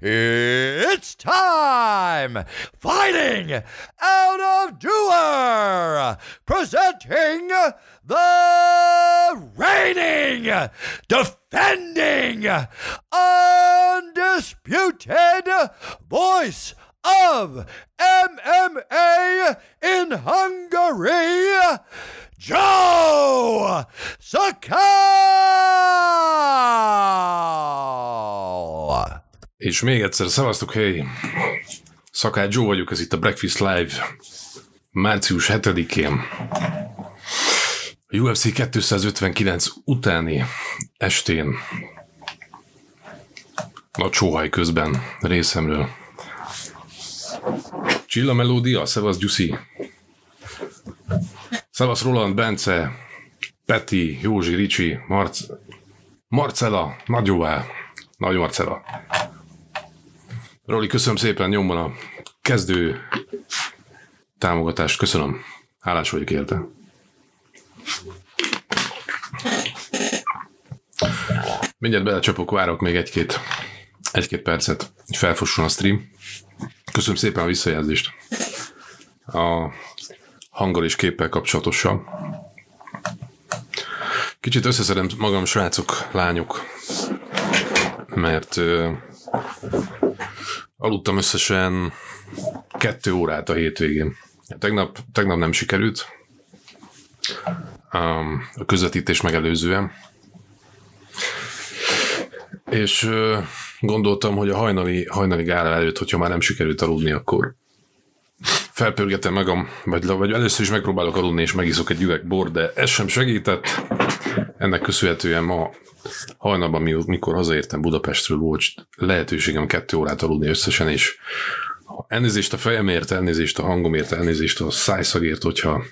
it's time! Fighting out of Doer! Presenting the reigning, defending, undisputed voice of MMA in Hungary, Joe Sakal! És még egyszer szavaztok, hely! Szakács Joe vagyok, ez itt a Breakfast Live március 7-én. A UFC 259 utáni estén a csóhaj közben részemről. Csilla Melódia, Szevasz Gyuszi. Szevasz Roland, Bence, Peti, Józsi, Ricsi, Marc, Marcela, Nagyóvá, Nagy Marcela. Roli, köszönöm szépen nyomban a kezdő támogatást. Köszönöm. Hálás vagyok érte. Mindjárt belecsapok, várok még egy-két egy-két percet, hogy felfusson a stream. Köszönöm szépen a visszajelzést a hanggal és képpel kapcsolatosan. Kicsit összeszedem magam, srácok, lányok, mert aludtam összesen kettő órát a hétvégén. Tegnap, tegnap nem sikerült, um, a közvetítés megelőzően. És gondoltam, hogy a hajnali, hajnali gála előtt, hogyha már nem sikerült aludni, akkor felpörgetem magam, vagy, vagy először is megpróbálok aludni, és megiszok egy üveg bor, de ez sem segített. Ennek köszönhetően ma hajnalban, mikor hazaértem Budapestről, volt lehetőségem kettő órát aludni összesen, és elnézést a fejemért, elnézést a hangomért, elnézést a szájszagért, hogyha,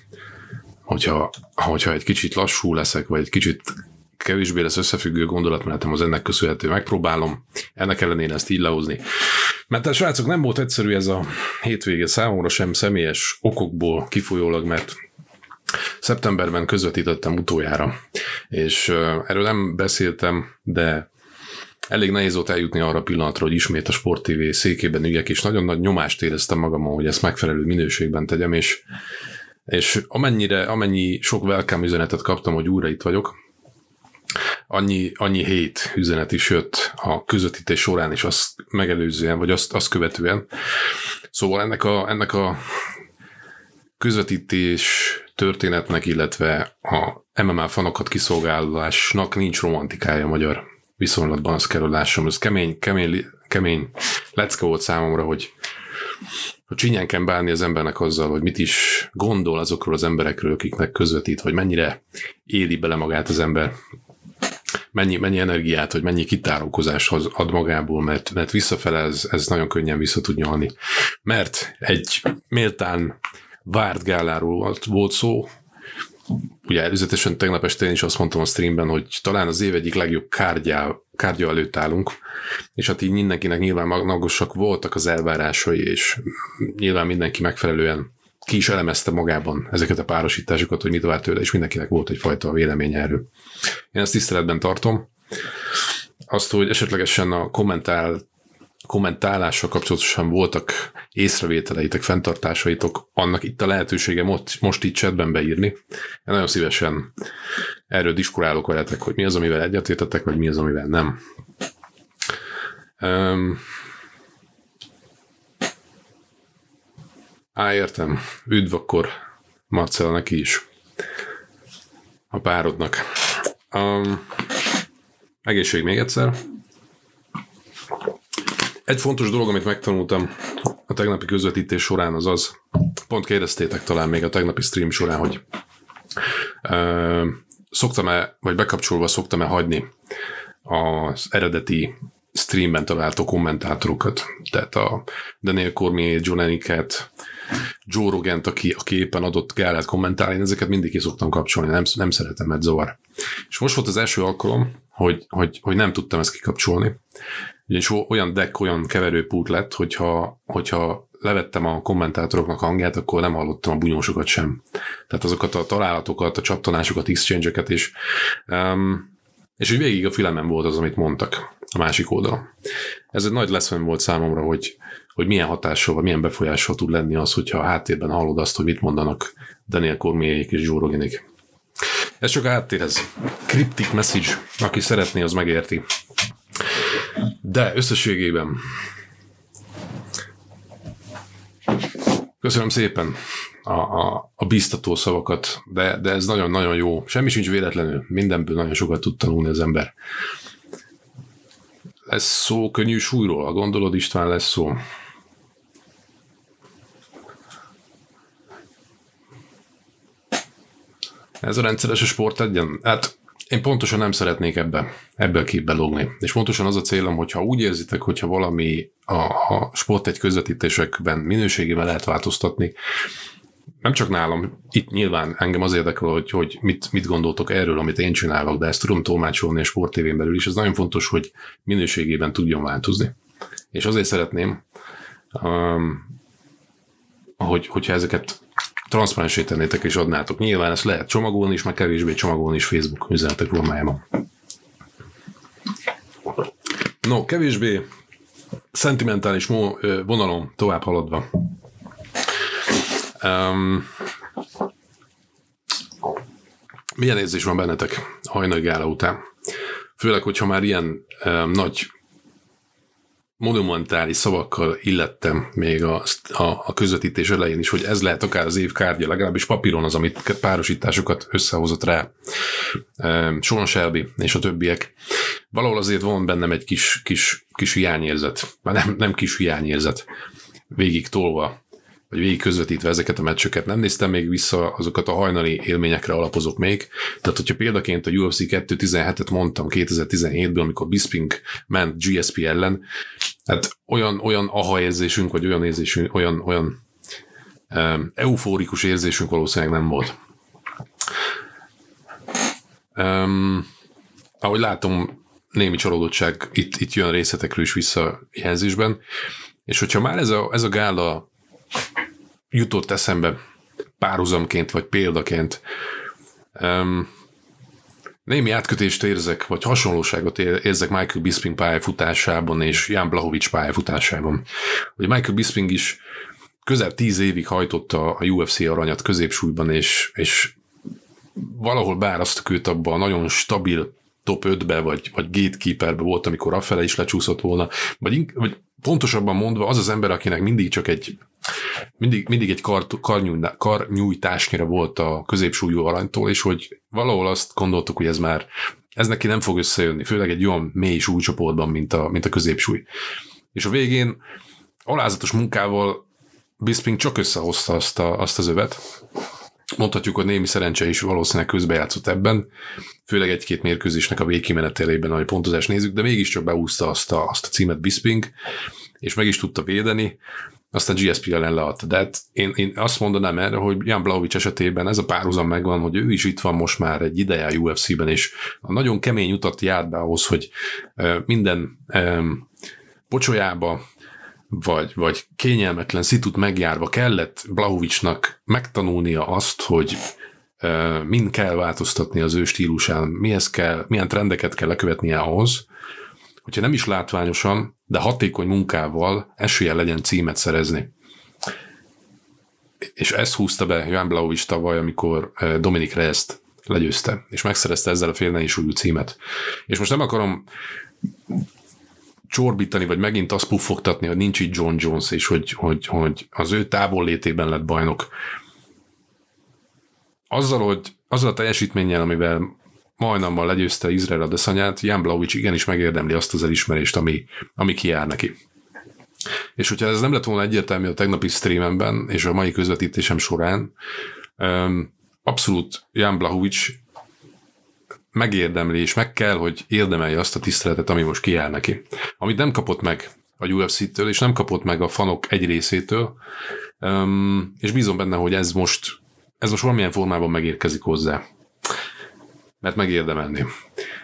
hogyha, hogyha egy kicsit lassú leszek, vagy egy kicsit kevésbé lesz összefüggő gondolatmenetem, az ennek köszönhető. Megpróbálom ennek ellenére ezt így lehozni. Mert a srácok nem volt egyszerű ez a hétvége számomra sem személyes okokból kifolyólag, mert szeptemberben közvetítettem utoljára, és erről nem beszéltem, de elég nehéz volt eljutni arra a pillanatra, hogy ismét a Sport TV székében üljek, és nagyon nagy nyomást éreztem magamon, hogy ezt megfelelő minőségben tegyem, és, és amennyire, amennyi sok welcome üzenetet kaptam, hogy újra itt vagyok, annyi, annyi hét üzenet is jött a közvetítés során, és azt megelőzően, vagy azt, azt követően. Szóval ennek a, ennek a közvetítés történetnek, illetve a MMA fanokat kiszolgálásnak nincs romantikája a magyar viszonylatban, azt kell, lássam. Ez kemény, kemény, kemény lecke volt számomra, hogy hogy csinyán kell bánni az embernek azzal, hogy mit is gondol azokról az emberekről, akiknek közvetít, vagy mennyire éli bele magát az ember mennyi, mennyi energiát, vagy mennyi kitárokozás ad magából, mert, mert visszafele ez, ez nagyon könnyen vissza tud nyalni. Mert egy méltán várt gáláról volt, szó, ugye előzetesen tegnap este én is azt mondtam a streamben, hogy talán az év egyik legjobb kárgyá, kárgya előtt állunk, és hát így mindenkinek nyilván magasak voltak az elvárásai, és nyilván mindenki megfelelően ki is elemezte magában ezeket a párosításokat, hogy mit vár tőle, és mindenkinek volt egyfajta vélemény erről. Én ezt tiszteletben tartom. Azt, hogy esetlegesen a kommentál, kommentálással kapcsolatosan voltak észrevételeitek, fenntartásaitok, annak itt a lehetősége most, most itt chatben beírni. Én nagyon szívesen erről diskurálok veletek, hogy mi az, amivel egyetértetek, vagy mi az, amivel nem. Um, Á, értem. Üdv akkor Marcel neki is. A párodnak. Um, egészség még egyszer. Egy fontos dolog, amit megtanultam a tegnapi közvetítés során, az az, pont kérdeztétek talán még a tegnapi stream során, hogy uh, szoktam-e, vagy bekapcsolva szoktam-e hagyni az eredeti streamben található kommentátorokat. Tehát a Daniel Cormier, John Eniket, Joe Rogent, aki, aki éppen adott gálát kommentálni, én ezeket mindig ki szoktam kapcsolni, nem, nem szeretem, mert zavar. És most volt az első alkalom, hogy, hogy, hogy nem tudtam ezt kikapcsolni. Ugyanis olyan deck, olyan keverőpult lett, hogyha, hogyha levettem a kommentátoroknak hangját, akkor nem hallottam a bunyósokat sem. Tehát azokat a találatokat, a csattanásokat, exchange-eket is. Um, és úgy végig a filemen volt az, amit mondtak. a másik oldalon. Ez egy nagy leszven volt számomra, hogy, hogy milyen hatással, vagy milyen befolyással tud lenni az, hogyha a háttérben hallod azt, hogy mit mondanak Daniel Cormier és Joe Roganik. Ez csak a háttérhez. Cryptic message, aki szeretné, az megérti. De összességében Köszönöm szépen a, a, a biztató szavakat, de, de ez nagyon-nagyon jó. Semmi sincs véletlenül, mindenből nagyon sokat tud tanulni az ember. Lesz szó könnyű súlyról, gondolod István lesz szó? Ez a rendszeres a sport egyen? Hát én pontosan nem szeretnék ebbe, a képbe lógni. És pontosan az a célom, hogyha úgy érzitek, hogyha valami a, a sport egy közvetítésekben minőségével lehet változtatni, nem csak nálam, itt nyilván engem az érdekel, hogy, hogy mit, mit gondoltok erről, amit én csinálok, de ezt tudom tolmácsolni a sportévén belül is. Ez nagyon fontos, hogy minőségében tudjon változni. És azért szeretném, um, hogy, hogyha ezeket transzparensé tennétek és adnátok. Nyilván ezt lehet csomagolni is, meg kevésbé csomagolni is Facebook üzenetek formájában. No, kevésbé szentimentális vonalon tovább haladva. Um, milyen érzés van bennetek hajnali gála után? Főleg, hogyha már ilyen um, nagy monumentális szavakkal illettem még a, a, a közvetítés elején is, hogy ez lehet akár az év kártya, legalábbis papíron az, amit párosításokat összehozott rá um, Sean Shelby és a többiek. Valahol azért van bennem egy kis, kis, kis hiányérzet, már nem, nem kis hiányérzet, végig tolva vagy végig közvetítve ezeket a meccseket. Nem néztem még vissza azokat a hajnali élményekre alapozok még. Tehát, hogyha példaként a UFC 217-et mondtam 2017-ből, amikor Bisping ment GSP ellen, hát olyan, olyan aha érzésünk, vagy olyan érzésünk, olyan, olyan um, eufórikus érzésünk valószínűleg nem volt. Um, ahogy látom, némi csalódottság itt, itt jön részletekről is vissza jelzésben, és hogyha már ez a, ez a gála jutott eszembe párhuzamként vagy példaként. Um, némi átkötést érzek, vagy hasonlóságot érzek Michael Bisping pályafutásában és Jan Blahovics pályafutásában. Hogy Michael Bisping is közel tíz évig hajtotta a UFC aranyat középsúlyban, és, és valahol beárasztok őt abba a nagyon stabil top 5-be, vagy, vagy gatekeeperbe volt, amikor afele is lecsúszott volna, vagy, vagy pontosabban mondva az az ember, akinek mindig csak egy mindig, mindig egy kar, karnyújtásnyira kar volt a középsúlyú aranytól, és hogy valahol azt gondoltuk, hogy ez már ez neki nem fog összejönni, főleg egy olyan mély súlycsoportban, mint a, mint a középsúly. És a végén alázatos munkával Bisping csak összehozta azt, a, azt az övet. Mondhatjuk, hogy némi szerencse is valószínűleg közbejátszott ebben, főleg egy-két mérkőzésnek a végkimenetelében, ahogy pontozást nézzük, de mégiscsak beúszta azt a, azt a címet Bisping, és meg is tudta védeni aztán GSP ellen leadta. De hát én, én azt mondanám erre, hogy Jan Blaovic esetében ez a párhuzam megvan, hogy ő is itt van most már egy ideje a UFC-ben, és a nagyon kemény utat járt be ahhoz, hogy minden pocsolyába vagy, vagy kényelmetlen szitut megjárva kellett Blahovicnak megtanulnia azt, hogy uh, mind kell változtatni az ő stílusán, mihez kell, milyen trendeket kell lekövetnie ahhoz, hogyha nem is látványosan, de hatékony munkával esélye legyen címet szerezni. És ezt húzta be Jan Blaovic tavaly, amikor Dominik Reyes-t legyőzte, és megszerezte ezzel a félnei súlyú címet. És most nem akarom csorbítani, vagy megint azt puffogtatni, hogy nincs itt John Jones, és hogy, hogy, hogy az ő távol létében lett bajnok. Azzal, hogy azzal a teljesítménnyel, amivel majdnem legyőzte Izrael Adesanyát, Jan Blaovic igenis megérdemli azt az elismerést, ami, ami kijár neki. És hogyha ez nem lett volna egyértelmű a tegnapi streamemben és a mai közvetítésem során, abszolút Jan Blahovic megérdemli, és meg kell, hogy érdemelje azt a tiszteletet, ami most kijár neki. Amit nem kapott meg a UFC-től, és nem kapott meg a fanok egy részétől, és bízom benne, hogy ez most, ez most valamilyen formában megérkezik hozzá mert megérdemelni.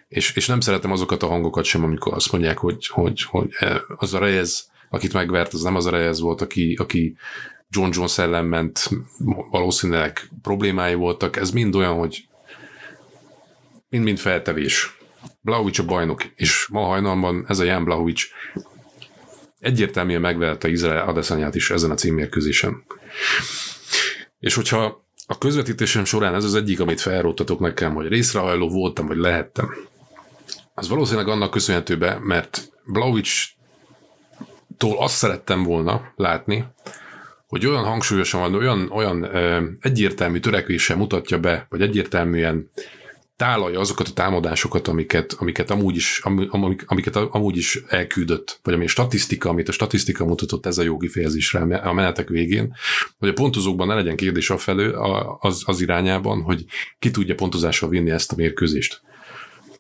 És, és nem szeretem azokat a hangokat sem, amikor azt mondják, hogy, hogy, hogy e, az a Reyes, akit megvert, az nem az a Reyes volt, aki, aki John Jones ellen ment, valószínűleg problémái voltak. Ez mind olyan, hogy mind-mind feltevés. Blahovic a bajnok, és ma hajnalban ez a Jan Blahovic egyértelműen megverte Izrael Adesanyát is ezen a címmérkőzésen. És hogyha a közvetítésem során ez az egyik, amit felróttatok nekem, hogy részrehajló voltam, vagy lehettem, az valószínűleg annak köszönhető be, mert Blaovic tól azt szerettem volna látni, hogy olyan hangsúlyosan van, olyan, olyan ö, egyértelmű törekvése mutatja be, vagy egyértelműen tálalja azokat a támadásokat, amiket, amiket, amúgy, is, am, amiket amúgy is elküldött, vagy ami a statisztika, amit a statisztika mutatott ez a jó kifejezésre a menetek végén, hogy a pontozókban ne legyen kérdés a felő az, az irányában, hogy ki tudja pontozással vinni ezt a mérkőzést.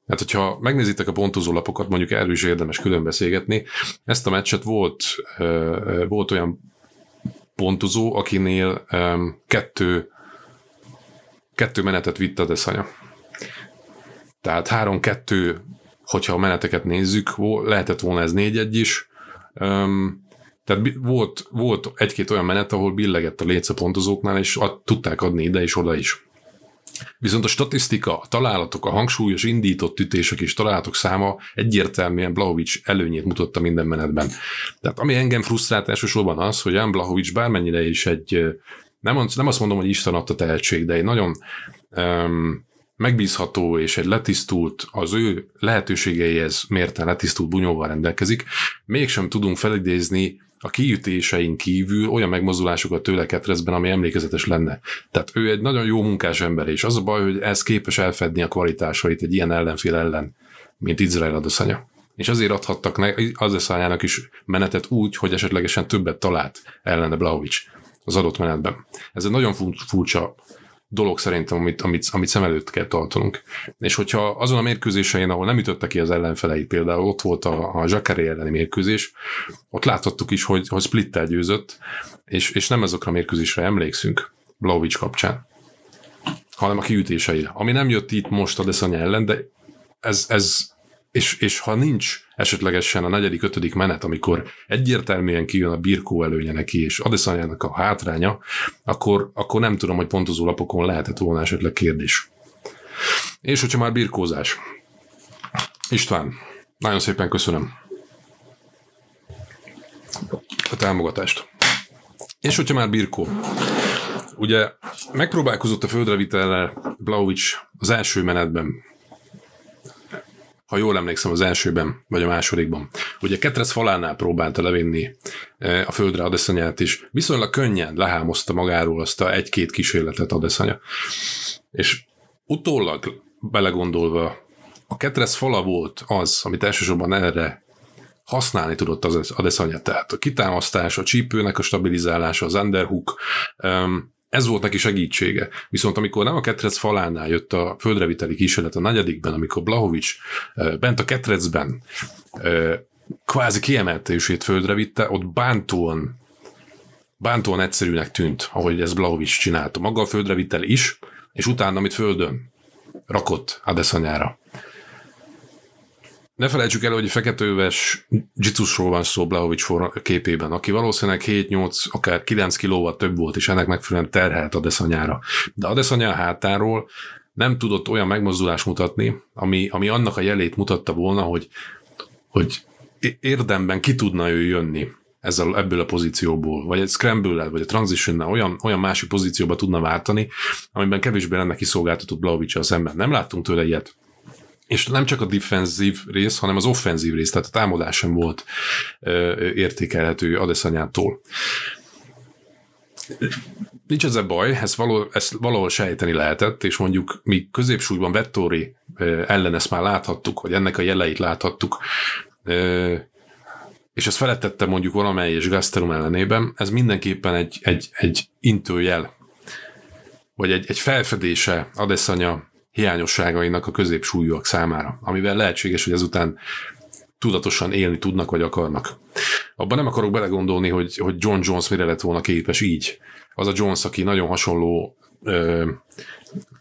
Hát, hogyha megnézitek a pontozó lapokat, mondjuk erről is érdemes külön beszélgetni, ezt a meccset volt, volt olyan pontozó, akinél kettő, kettő menetet vitt a deszanya. Tehát 3-2, hogyha a meneteket nézzük, lehetett volna ez 4-1 is. tehát volt, volt egy-két olyan menet, ahol billegett a a pontozóknál, és ad, tudták adni ide és oda is. Viszont a statisztika, a találatok, a hangsúlyos indított ütések és találatok száma egyértelműen Blahovic előnyét mutatta minden menetben. Tehát ami engem frusztrált elsősorban az, hogy Jan Blahovic bármennyire is egy, nem, nem azt mondom, hogy Isten adta tehetség, de egy nagyon um, megbízható és egy letisztult, az ő lehetőségeihez mérten letisztult bunyóval rendelkezik, mégsem tudunk felidézni a kiütéseink kívül olyan megmozdulásokat tőle ketrezben, ami emlékezetes lenne. Tehát ő egy nagyon jó munkás ember, és az a baj, hogy ez képes elfedni a kvalitásait egy ilyen ellenfél ellen, mint Izrael Adesanya. És azért adhattak ne, Adesanyának is menetet úgy, hogy esetlegesen többet talált ellene Blaovic az adott menetben. Ez egy nagyon furcsa dolog szerintem, amit, amit, amit szem előtt kell tartanunk. És hogyha azon a mérkőzésein, ahol nem ütötte ki az ellenfeleit, például ott volt a, a Zsakaré elleni mérkőzés, ott láthattuk is, hogy, hogy Splittel győzött, és, és nem azokra a mérkőzésre emlékszünk Blaovic kapcsán, hanem a kiütéseire. Ami nem jött itt most a Deszanya ellen, de ez, ez és, és ha nincs esetlegesen a negyedik, ötödik menet, amikor egyértelműen kijön a birkó előnye neki, és Adesanyának a hátránya, akkor, akkor nem tudom, hogy pontozó lapokon lehetett volna esetleg kérdés. És hogyha már birkózás. István, nagyon szépen köszönöm a támogatást. És hogyha már birkó. Ugye megpróbálkozott a földrevitelre Blaovic az első menetben, ha jól emlékszem, az elsőben, vagy a másodikban. Ugye Ketrec falánál próbálta levinni e, a földre Adeszanyát is. Viszonylag könnyen lehámozta magáról azt a egy-két kísérletet Adeszanya. És utólag belegondolva, a Ketrec fala volt az, amit elsősorban erre használni tudott az Adesanya. Tehát a kitámasztás, a csípőnek a stabilizálása, az underhook, ez volt neki segítsége. Viszont amikor nem a ketrec falánál jött a földreviteli kísérlet a negyedikben, amikor Blahovics bent a ketrecben kvázi kiemeltését földre vitte, ott bántóan bántóan egyszerűnek tűnt, ahogy ez Blahovics csinálta. Maga a földrevitel is, és utána, amit földön rakott Adesanyára. Ne felejtsük el, hogy feketőves Jitsusról van szó Blahovic képében, aki valószínűleg 7-8, akár 9 kilóval több volt, és ennek megfelelően terhelt Adesanyára. De Adesanya hátáról nem tudott olyan megmozdulást mutatni, ami, ami annak a jelét mutatta volna, hogy, hogy érdemben ki tudna ő jönni ezzel, ebből a pozícióból, vagy egy scramble vagy a transition olyan, olyan másik pozícióba tudna váltani, amiben kevésbé lenne kiszolgáltatott Blahovic szemben. Nem láttunk tőle ilyet és nem csak a defenzív rész, hanem az offenzív rész, tehát a támadás sem volt ö, értékelhető Adesanyától. Nincs ez a baj, ezt, való, ezt valahol sejteni lehetett, és mondjuk mi középsúlyban Vettori ellen ezt már láthattuk, vagy ennek a jeleit láthattuk, és ezt felettette mondjuk valamely és Gastelum ellenében, ez mindenképpen egy, egy, egy intőjel, vagy egy, egy felfedése Adesanya hiányosságainak a középsúlyúak számára, amivel lehetséges, hogy ezután tudatosan élni tudnak, vagy akarnak. Abban nem akarok belegondolni, hogy, hogy John Jones mire lett volna képes így. Az a Jones, aki nagyon hasonló ö,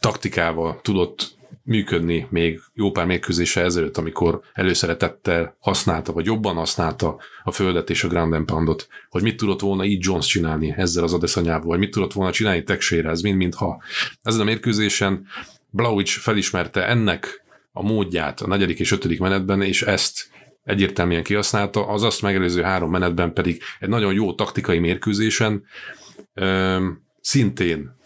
taktikával tudott működni még jó pár mérkőzése ezelőtt, amikor előszeretettel használta, vagy jobban használta a földet és a Grand Poundot, hogy mit tudott volna így Jones csinálni ezzel az adeszanyával, vagy mit tudott volna csinálni Texére, ez mind-mind ha. Ezen a mérkőzésen Blauics felismerte ennek a módját a negyedik és ötödik menetben, és ezt egyértelműen kihasználta, az azt megelőző három menetben pedig egy nagyon jó taktikai mérkőzésen ö, szintén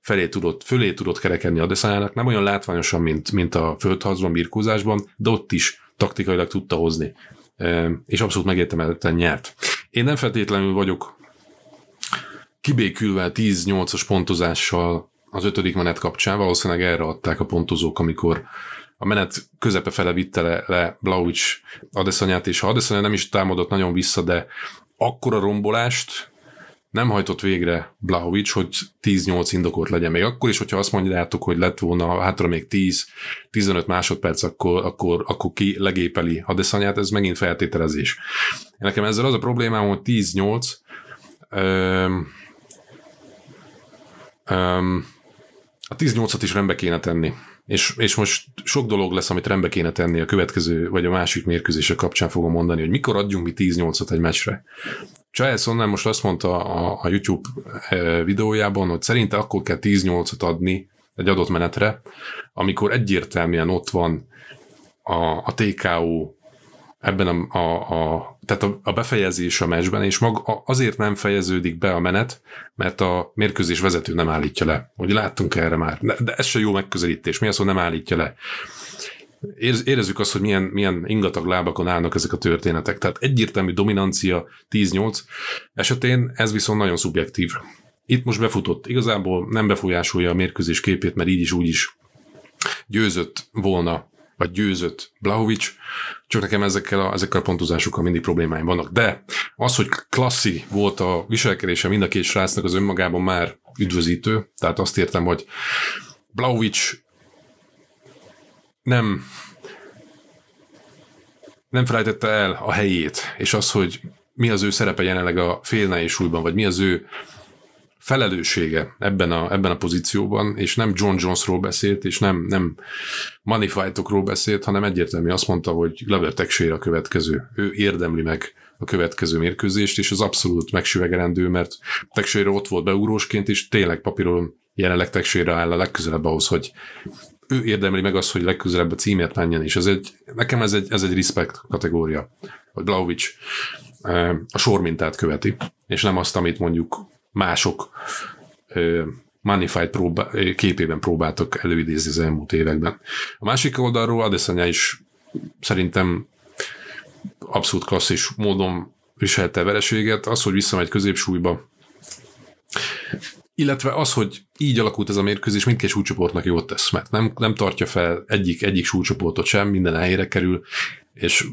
felé tudott, fölé tudott kerekedni a Deszájának, nem olyan látványosan, mint, mint a földharcban, birkózásban, de ott is taktikailag tudta hozni. És abszolút megértemelten nyert. Én nem feltétlenül vagyok kibékülve 10-8-as pontozással az ötödik menet kapcsán, valószínűleg erre adták a pontozók, amikor a menet közepe fele vitte le, le Blauics Adeszanyát, és ha Adeszanya nem is támadott nagyon vissza, de akkora rombolást nem hajtott végre Blahovics, hogy 10-8 indokolt legyen. Még akkor is, hogyha azt mondjátok, hogy lett volna hátra még 10-15 másodperc, akkor, akkor, akkor ki legépeli Adeszanyát, ez megint feltételezés. Nekem ezzel az a problémám, hogy 10-8 öm, öm, a 18-at is rendbe kéne tenni. És, és most sok dolog lesz, amit rendbe kéne tenni a következő, vagy a másik mérkőzése kapcsán fogom mondani, hogy mikor adjunk mi 10-8-at egy meccsre. Giles onnan most azt mondta a, a YouTube eh, videójában, hogy szerinte akkor kell 10-8-at adni egy adott menetre, amikor egyértelműen ott van a, a TKO ebben a, a, a tehát a, a befejezés a meccsben, és maga azért nem fejeződik be a menet, mert a mérkőzés vezető nem állítja le. Hogy láttunk erre már. De, ez se jó megközelítés. Mi az, hogy nem állítja le? érezzük azt, hogy milyen, milyen ingatag lábakon állnak ezek a történetek. Tehát egyértelmű dominancia 10-8 esetén ez viszont nagyon szubjektív. Itt most befutott. Igazából nem befolyásolja a mérkőzés képét, mert így is úgy is győzött volna vagy győzött Blahovic, csak nekem ezekkel a, ezekkel a pontozásokkal mindig problémáim vannak. De az, hogy klasszi volt a viselkedése mind a két srácnak az önmagában már üdvözítő, tehát azt értem, hogy Blahovic nem nem felejtette el a helyét, és az, hogy mi az ő szerepe jelenleg a félnehéz súlyban, vagy mi az ő felelőssége ebben a, ebben a pozícióban, és nem John Jonesról beszélt, és nem, nem money fightokról beszélt, hanem egyértelmű azt mondta, hogy Glover Texera a következő. Ő érdemli meg a következő mérkőzést, és az abszolút megsüvegelendő, mert Texera ott volt beugrósként, és tényleg papíron jelenleg Texera áll a legközelebb ahhoz, hogy ő érdemli meg azt, hogy legközelebb a címért menjen, és ez egy, nekem ez egy, ez egy respect kategória, hogy Blaovic eh, a sormintát követi, és nem azt, amit mondjuk mások Manified próbá- képében próbáltak előidézni az elmúlt években. A másik oldalról Adesanya is szerintem abszolút klasszis módon viselte vereséget. Az, hogy visszamegy középsúlyba, illetve az, hogy így alakult ez a mérkőzés, mindkét súlycsoportnak jót tesz, mert nem, nem tartja fel egyik, egyik súlycsoportot sem, minden helyére kerül, és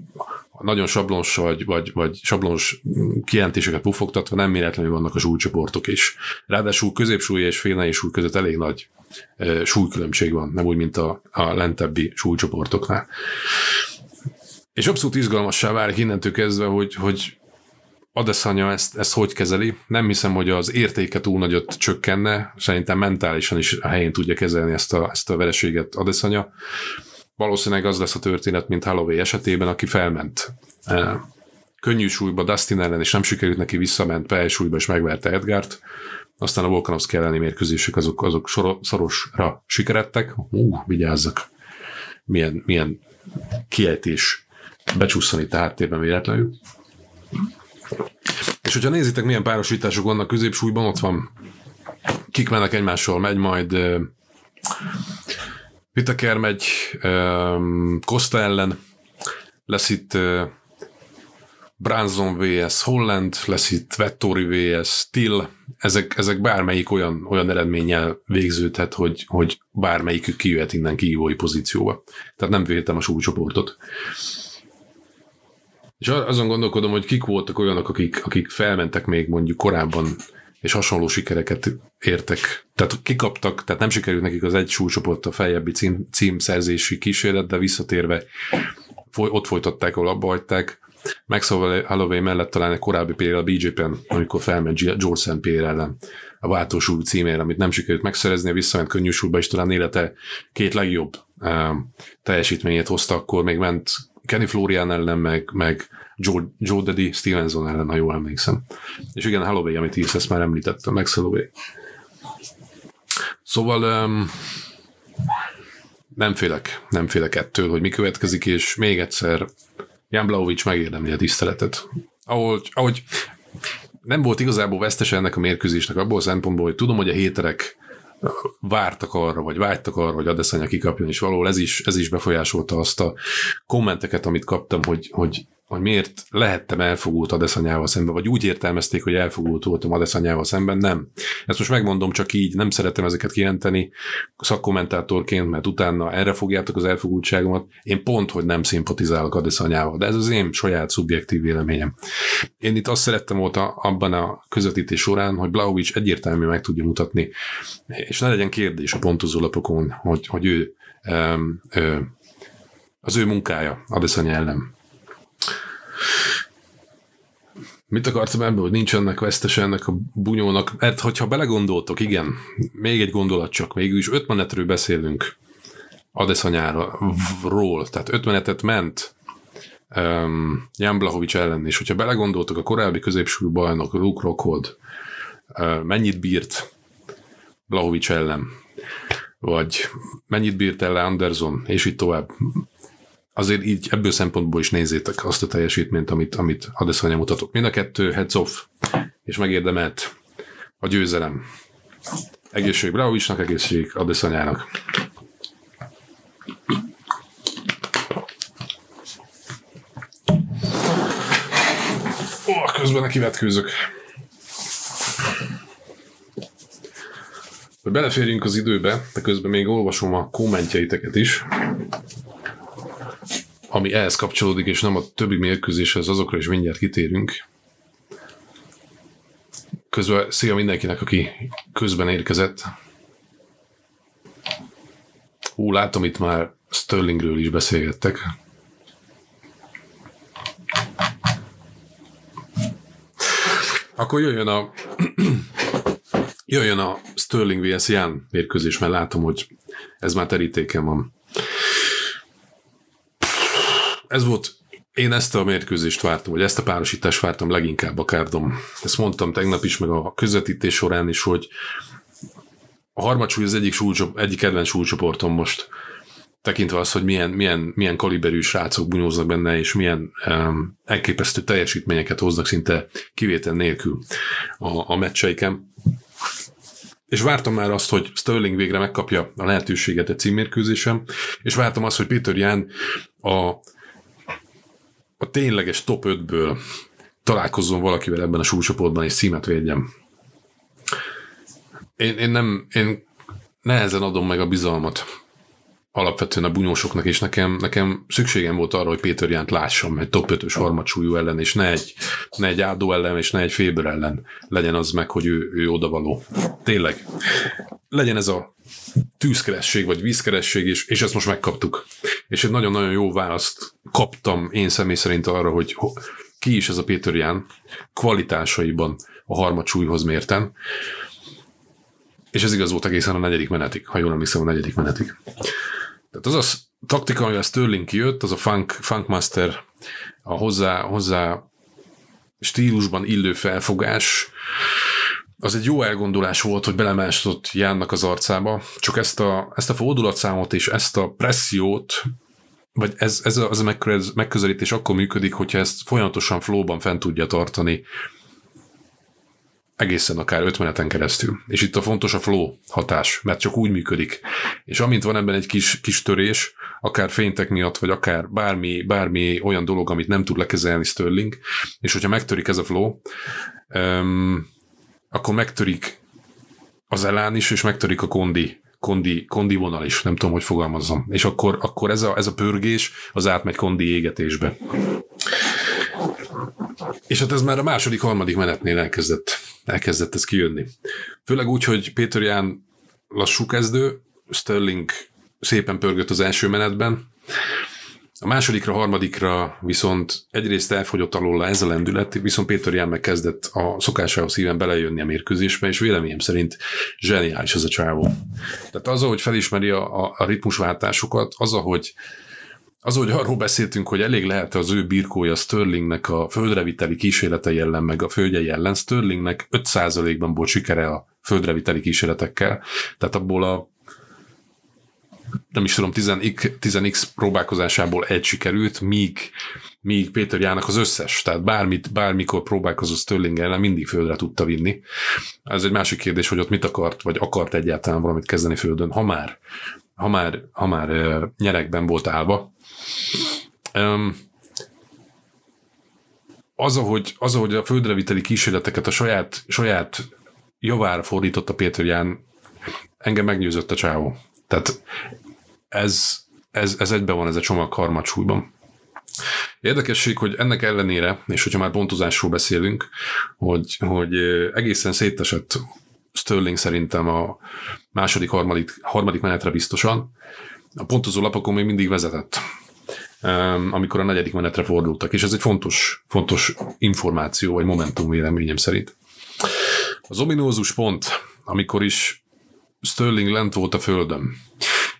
nagyon sablons vagy, vagy, vagy sablons kijelentéseket pufogtatva nem méletlenül vannak a súlycsoportok is. Ráadásul középsúly és félnei súly között elég nagy e, súlykülönbség van, nem úgy, mint a, a lentebbi súlycsoportoknál. És abszolút izgalmassá válik innentől kezdve, hogy, hogy Adesanya ezt, ezt hogy kezeli. Nem hiszem, hogy az értéke túl nagyot csökkenne, szerintem mentálisan is a helyén tudja kezelni ezt a, ezt a vereséget Adesanya valószínűleg az lesz a történet, mint Holloway esetében, aki felment eh, könnyű súlyba Dustin ellen, és nem sikerült neki visszament PL súlyba, és megverte Edgárt. Aztán a Volkanovszki elleni mérkőzések azok, azok szorosra sikerettek. Ú, vigyázzak. Milyen, milyen kiejtés becsúszani itt a háttérben véletlenül. És hogyha nézitek, milyen párosítások vannak középsúlyban, ott van kik mennek egymással, megy majd eh, Whittaker megy um, Costa ellen, lesz itt uh, Branson vs. Holland, lesz itt Vettori vs. Till, ezek, ezek bármelyik olyan, olyan eredménnyel végződhet, hogy, hogy bármelyikük kijöhet innen kihívói pozícióba. Tehát nem véltem a súlycsoportot. És azon gondolkodom, hogy kik voltak olyanok, akik, akik felmentek még mondjuk korábban és hasonló sikereket értek. Tehát kikaptak, tehát nem sikerült nekik az egy súlycsoport a feljebbi cím, címszerzési kísérlet, de visszatérve foly, ott folytatták, ahol abba hagyták. Maxwell Holloway mellett talán egy korábbi példa a BJ-pen, amikor felment George St. Pierre ellen a váltósúly címére, amit nem sikerült megszerezni, visszament könnyű súlyba, és talán élete két legjobb uh, teljesítményét hozta, akkor még ment Kenny Florian ellen, meg, meg Joe, Joe Daddy Stevenson ellen, ha jól emlékszem. És igen, Holloway, amit írsz, ezt már említettem, Max Holloway. Szóval um, nem félek, nem félek ettől, hogy mi következik, és még egyszer Jan Blaovic megérdemli a tiszteletet. Ahogy, ahogy nem volt igazából vesztes ennek a mérkőzésnek abból a szempontból, hogy tudom, hogy a héterek vártak arra, vagy vágytak arra, hogy Adesanya kikapjon, és valahol ez is, ez is befolyásolta azt a kommenteket, amit kaptam, hogy, hogy hogy miért lehettem elfogult Adeszanyával szemben, vagy úgy értelmezték, hogy elfogult voltam Adeszanyával szemben, nem. Ezt most megmondom csak így, nem szeretem ezeket kijelenteni szakkommentátorként, mert utána erre fogjátok az elfogultságomat. Én pont, hogy nem szimpatizálok Adeszanyával, de ez az én saját szubjektív véleményem. Én itt azt szerettem volt abban a közvetítés során, hogy Blaovic egyértelműen meg tudja mutatni, és ne legyen kérdés a pontozólapokon, hogy, hogy ő, ő, ő az ő munkája Adesanya ellen Mit akartam ebből, hogy nincs ennek vesztes ennek a bunyónak? Mert hogyha belegondoltok, igen, még egy gondolat csak, is öt menetről beszélünk Adeszanyáról, tehát öt menetet ment um, Jan Blahovics ellen, és hogyha belegondoltok, a korábbi középsúlyú bajnok Luke Rockhold uh, mennyit bírt Blahovics ellen, vagy mennyit bírt ellen Anderson, és így tovább azért így ebből szempontból is nézzétek azt a teljesítményt, amit, amit Adesanya mutatott. Mind a kettő heads off, és megérdemelt a győzelem. Egészség Brauvicsnak, egészség Adesanyának. Ó, közben neki vetkőzök. Hogy beleférjünk az időbe, de közben még olvasom a kommentjeiteket is ami ehhez kapcsolódik, és nem a többi mérkőzéshez, azokra is mindjárt kitérünk. Közben szia mindenkinek, aki közben érkezett. Ú, látom itt már Sterlingről is beszélgettek. Akkor jöjjön a jöjjön a Sterling vs. Jan mérkőzés, mert látom, hogy ez már terítéken van ez volt én ezt a mérkőzést vártam, vagy ezt a párosítást vártam leginkább a kárdom. Ezt mondtam tegnap is, meg a közvetítés során is, hogy a harmadsúly az egyik, súlycsop, egyik kedvenc súlycsoportom most, tekintve az, hogy milyen, milyen, milyen kaliberű srácok bunyóznak benne, és milyen um, elképesztő teljesítményeket hoznak szinte kivétel nélkül a, a meccseiken. És vártam már azt, hogy Sterling végre megkapja a lehetőséget egy címmérkőzésem, és vártam azt, hogy Peter Jan a a tényleges top 5-ből találkozzon valakivel ebben a súlycsoportban, és címet védjem. Én, én nem, én nehezen adom meg a bizalmat alapvetően a bunyósoknak, és nekem, nekem szükségem volt arra, hogy Péter Jánt lássam egy top 5-ös harmadsúlyú ellen, és ne egy, ne egy Ádó ellen, és ne egy Féber ellen legyen az meg, hogy ő, ő odavaló. Tényleg. Legyen ez a tűzkeresség, vagy vízkeresség, és, és ezt most megkaptuk. És egy nagyon-nagyon jó választ kaptam én személy szerint arra, hogy ki is ez a Péter Ján kvalitásaiban a harmadsúlyhoz mérten. És ez igaz volt egészen a negyedik menetig, ha jól emlékszem, a negyedik menetig. Tehát az a taktika, ami a Sterling kijött, az a Funk, Funkmaster, a hozzá, hozzá stílusban illő felfogás, az egy jó elgondolás volt, hogy belemástott Jánnak az arcába, csak ezt a, ezt a fordulatszámot és ezt a pressziót, vagy ez, ez az a megközelítés akkor működik, hogyha ezt folyamatosan flóban fent tudja tartani egészen akár öt meneten keresztül. És itt a fontos a flow hatás, mert csak úgy működik. És amint van ebben egy kis, kis törés, akár fénytek miatt, vagy akár bármi, bármi olyan dolog, amit nem tud lekezelni Sterling, és hogyha megtörik ez a flow, um, akkor megtörik az elán is, és megtörik a kondi, kondi, kondi vonal is, nem tudom, hogy fogalmazzam. És akkor, akkor ez, a, ez a pörgés az átmegy kondi égetésbe. És hát ez már a második, harmadik menetnél elkezdett, elkezdett ez kijönni. Főleg úgy, hogy Péter Ján lassú kezdő, Sterling szépen pörgött az első menetben, a másodikra, harmadikra viszont egyrészt elfogyott alól ez a lendület, viszont Péter Ján megkezdett a szokásához szíven belejönni a mérkőzésbe, és véleményem szerint zseniális ez a csávó. Tehát az, hogy felismeri a, a, a ritmusváltásokat, az, ahogy az, hogy arról beszéltünk, hogy elég lehet az ő birkója Sterlingnek a földreviteli kísérletei ellen, meg a földjei ellen, Sterlingnek 5%-ban volt sikere a földreviteli kísérletekkel, tehát abból a nem is tudom, 10x, 10x próbálkozásából egy sikerült, míg, míg Péter Jának az összes, tehát bármit, bármikor próbálkozott Sterling ellen mindig földre tudta vinni. Ez egy másik kérdés, hogy ott mit akart, vagy akart egyáltalán valamit kezdeni földön, ha már, ha már, ha már nyerekben volt állva. Um, az, ahogy, az, ahogy a földreviteli kísérleteket a saját, saját javára fordította Péter Ján, engem meggyőzött a csávó. Tehát ez, ez, ez egyben van ez a csomag harmadsúlyban. Érdekesség, hogy ennek ellenére, és hogyha már pontozásról beszélünk, hogy, hogy egészen szétesett Sterling szerintem a második, harmadik, harmadik menetre biztosan, a pontozó lapokon még mindig vezetett amikor a negyedik menetre fordultak, és ez egy fontos, fontos információ, vagy momentum véleményem szerint. Az ominózus pont, amikor is Sterling lent volt a földön,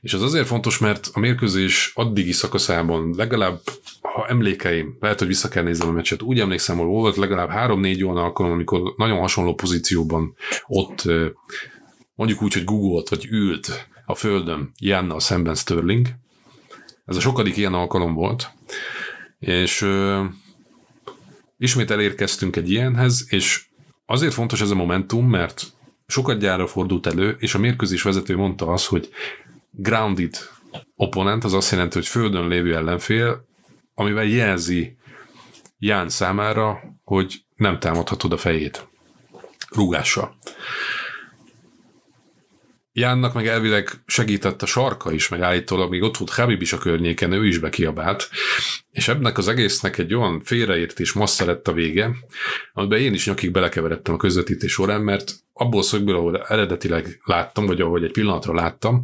és az azért fontos, mert a mérkőzés addigi szakaszában legalább, ha emlékeim, lehet, hogy vissza kell néznem a meccset, úgy emlékszem, hogy volt legalább három-négy olyan alkalom, amikor nagyon hasonló pozícióban ott mondjuk úgy, hogy googolt, vagy ült a földön Jánnal szemben Sterling, ez a sokadik ilyen alkalom volt, és ö, ismét elérkeztünk egy ilyenhez, és azért fontos ez a momentum, mert sokat gyára fordult elő, és a mérkőzés vezető mondta azt, hogy grounded opponent, az azt jelenti, hogy földön lévő ellenfél, amivel jelzi Ján számára, hogy nem támadhatod a fejét rúgással. Jánnak meg elvileg segített a sarka is, meg állítólag még ott volt Habib is a környéken, ő is bekiabált, és ebnek az egésznek egy olyan félreértés massza lett a vége, amiben én is nyakig belekeveredtem a közvetítés során, mert abból szögből, ahol eredetileg láttam, vagy ahogy egy pillanatra láttam,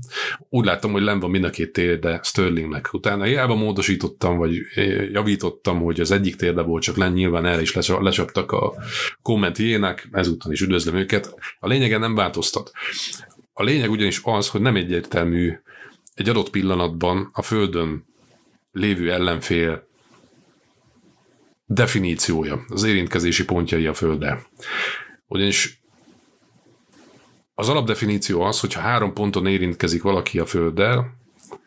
úgy láttam, hogy len van mind a két térde Sterlingnek. Utána hiába módosítottam, vagy javítottam, hogy az egyik térde volt, csak len nyilván el is lecsaptak a kommentjének, ezúttal is üdvözlöm őket. A lényegen nem változtat. A lényeg ugyanis az, hogy nem egyértelmű egy adott pillanatban a Földön lévő ellenfél definíciója, az érintkezési pontjai a Földdel. Ugyanis az alapdefiníció az, hogyha három ponton érintkezik valaki a Földdel,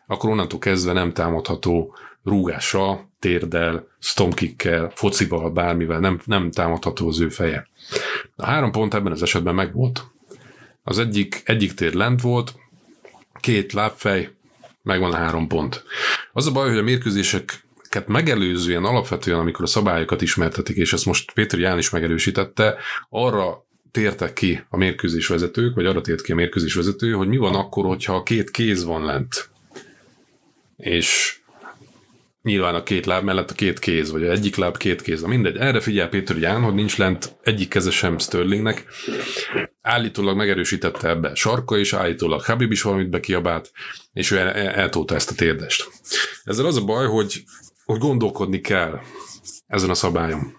akkor onnantól kezdve nem támadható rúgással, térdel, stomkikkel, focival, bármivel nem, nem támadható az ő feje. A három pont ebben az esetben megvolt. Az egyik, egyik tér lent volt, két lábfej, megvan a három pont. Az a baj, hogy a mérkőzéseket megelőzően alapvetően, amikor a szabályokat ismertetik, és ezt most Péter Ján is megerősítette, arra tértek ki a mérkőzés vezetők, vagy arra tért ki a mérkőzés vezető, hogy mi van akkor, hogyha a két kéz van lent. És nyilván a két láb mellett a két kéz, vagy a egyik láb, két kéz. Na mindegy, erre figyel Péter Ján, hogy nincs lent egyik keze sem Sterlingnek. Állítólag megerősítette ebbe Sarka is, állítólag Habib is valamit bekiabált, és ő el, el, eltolta ezt a térdest. Ezzel az a baj, hogy, hogy gondolkodni kell ezen a szabályon.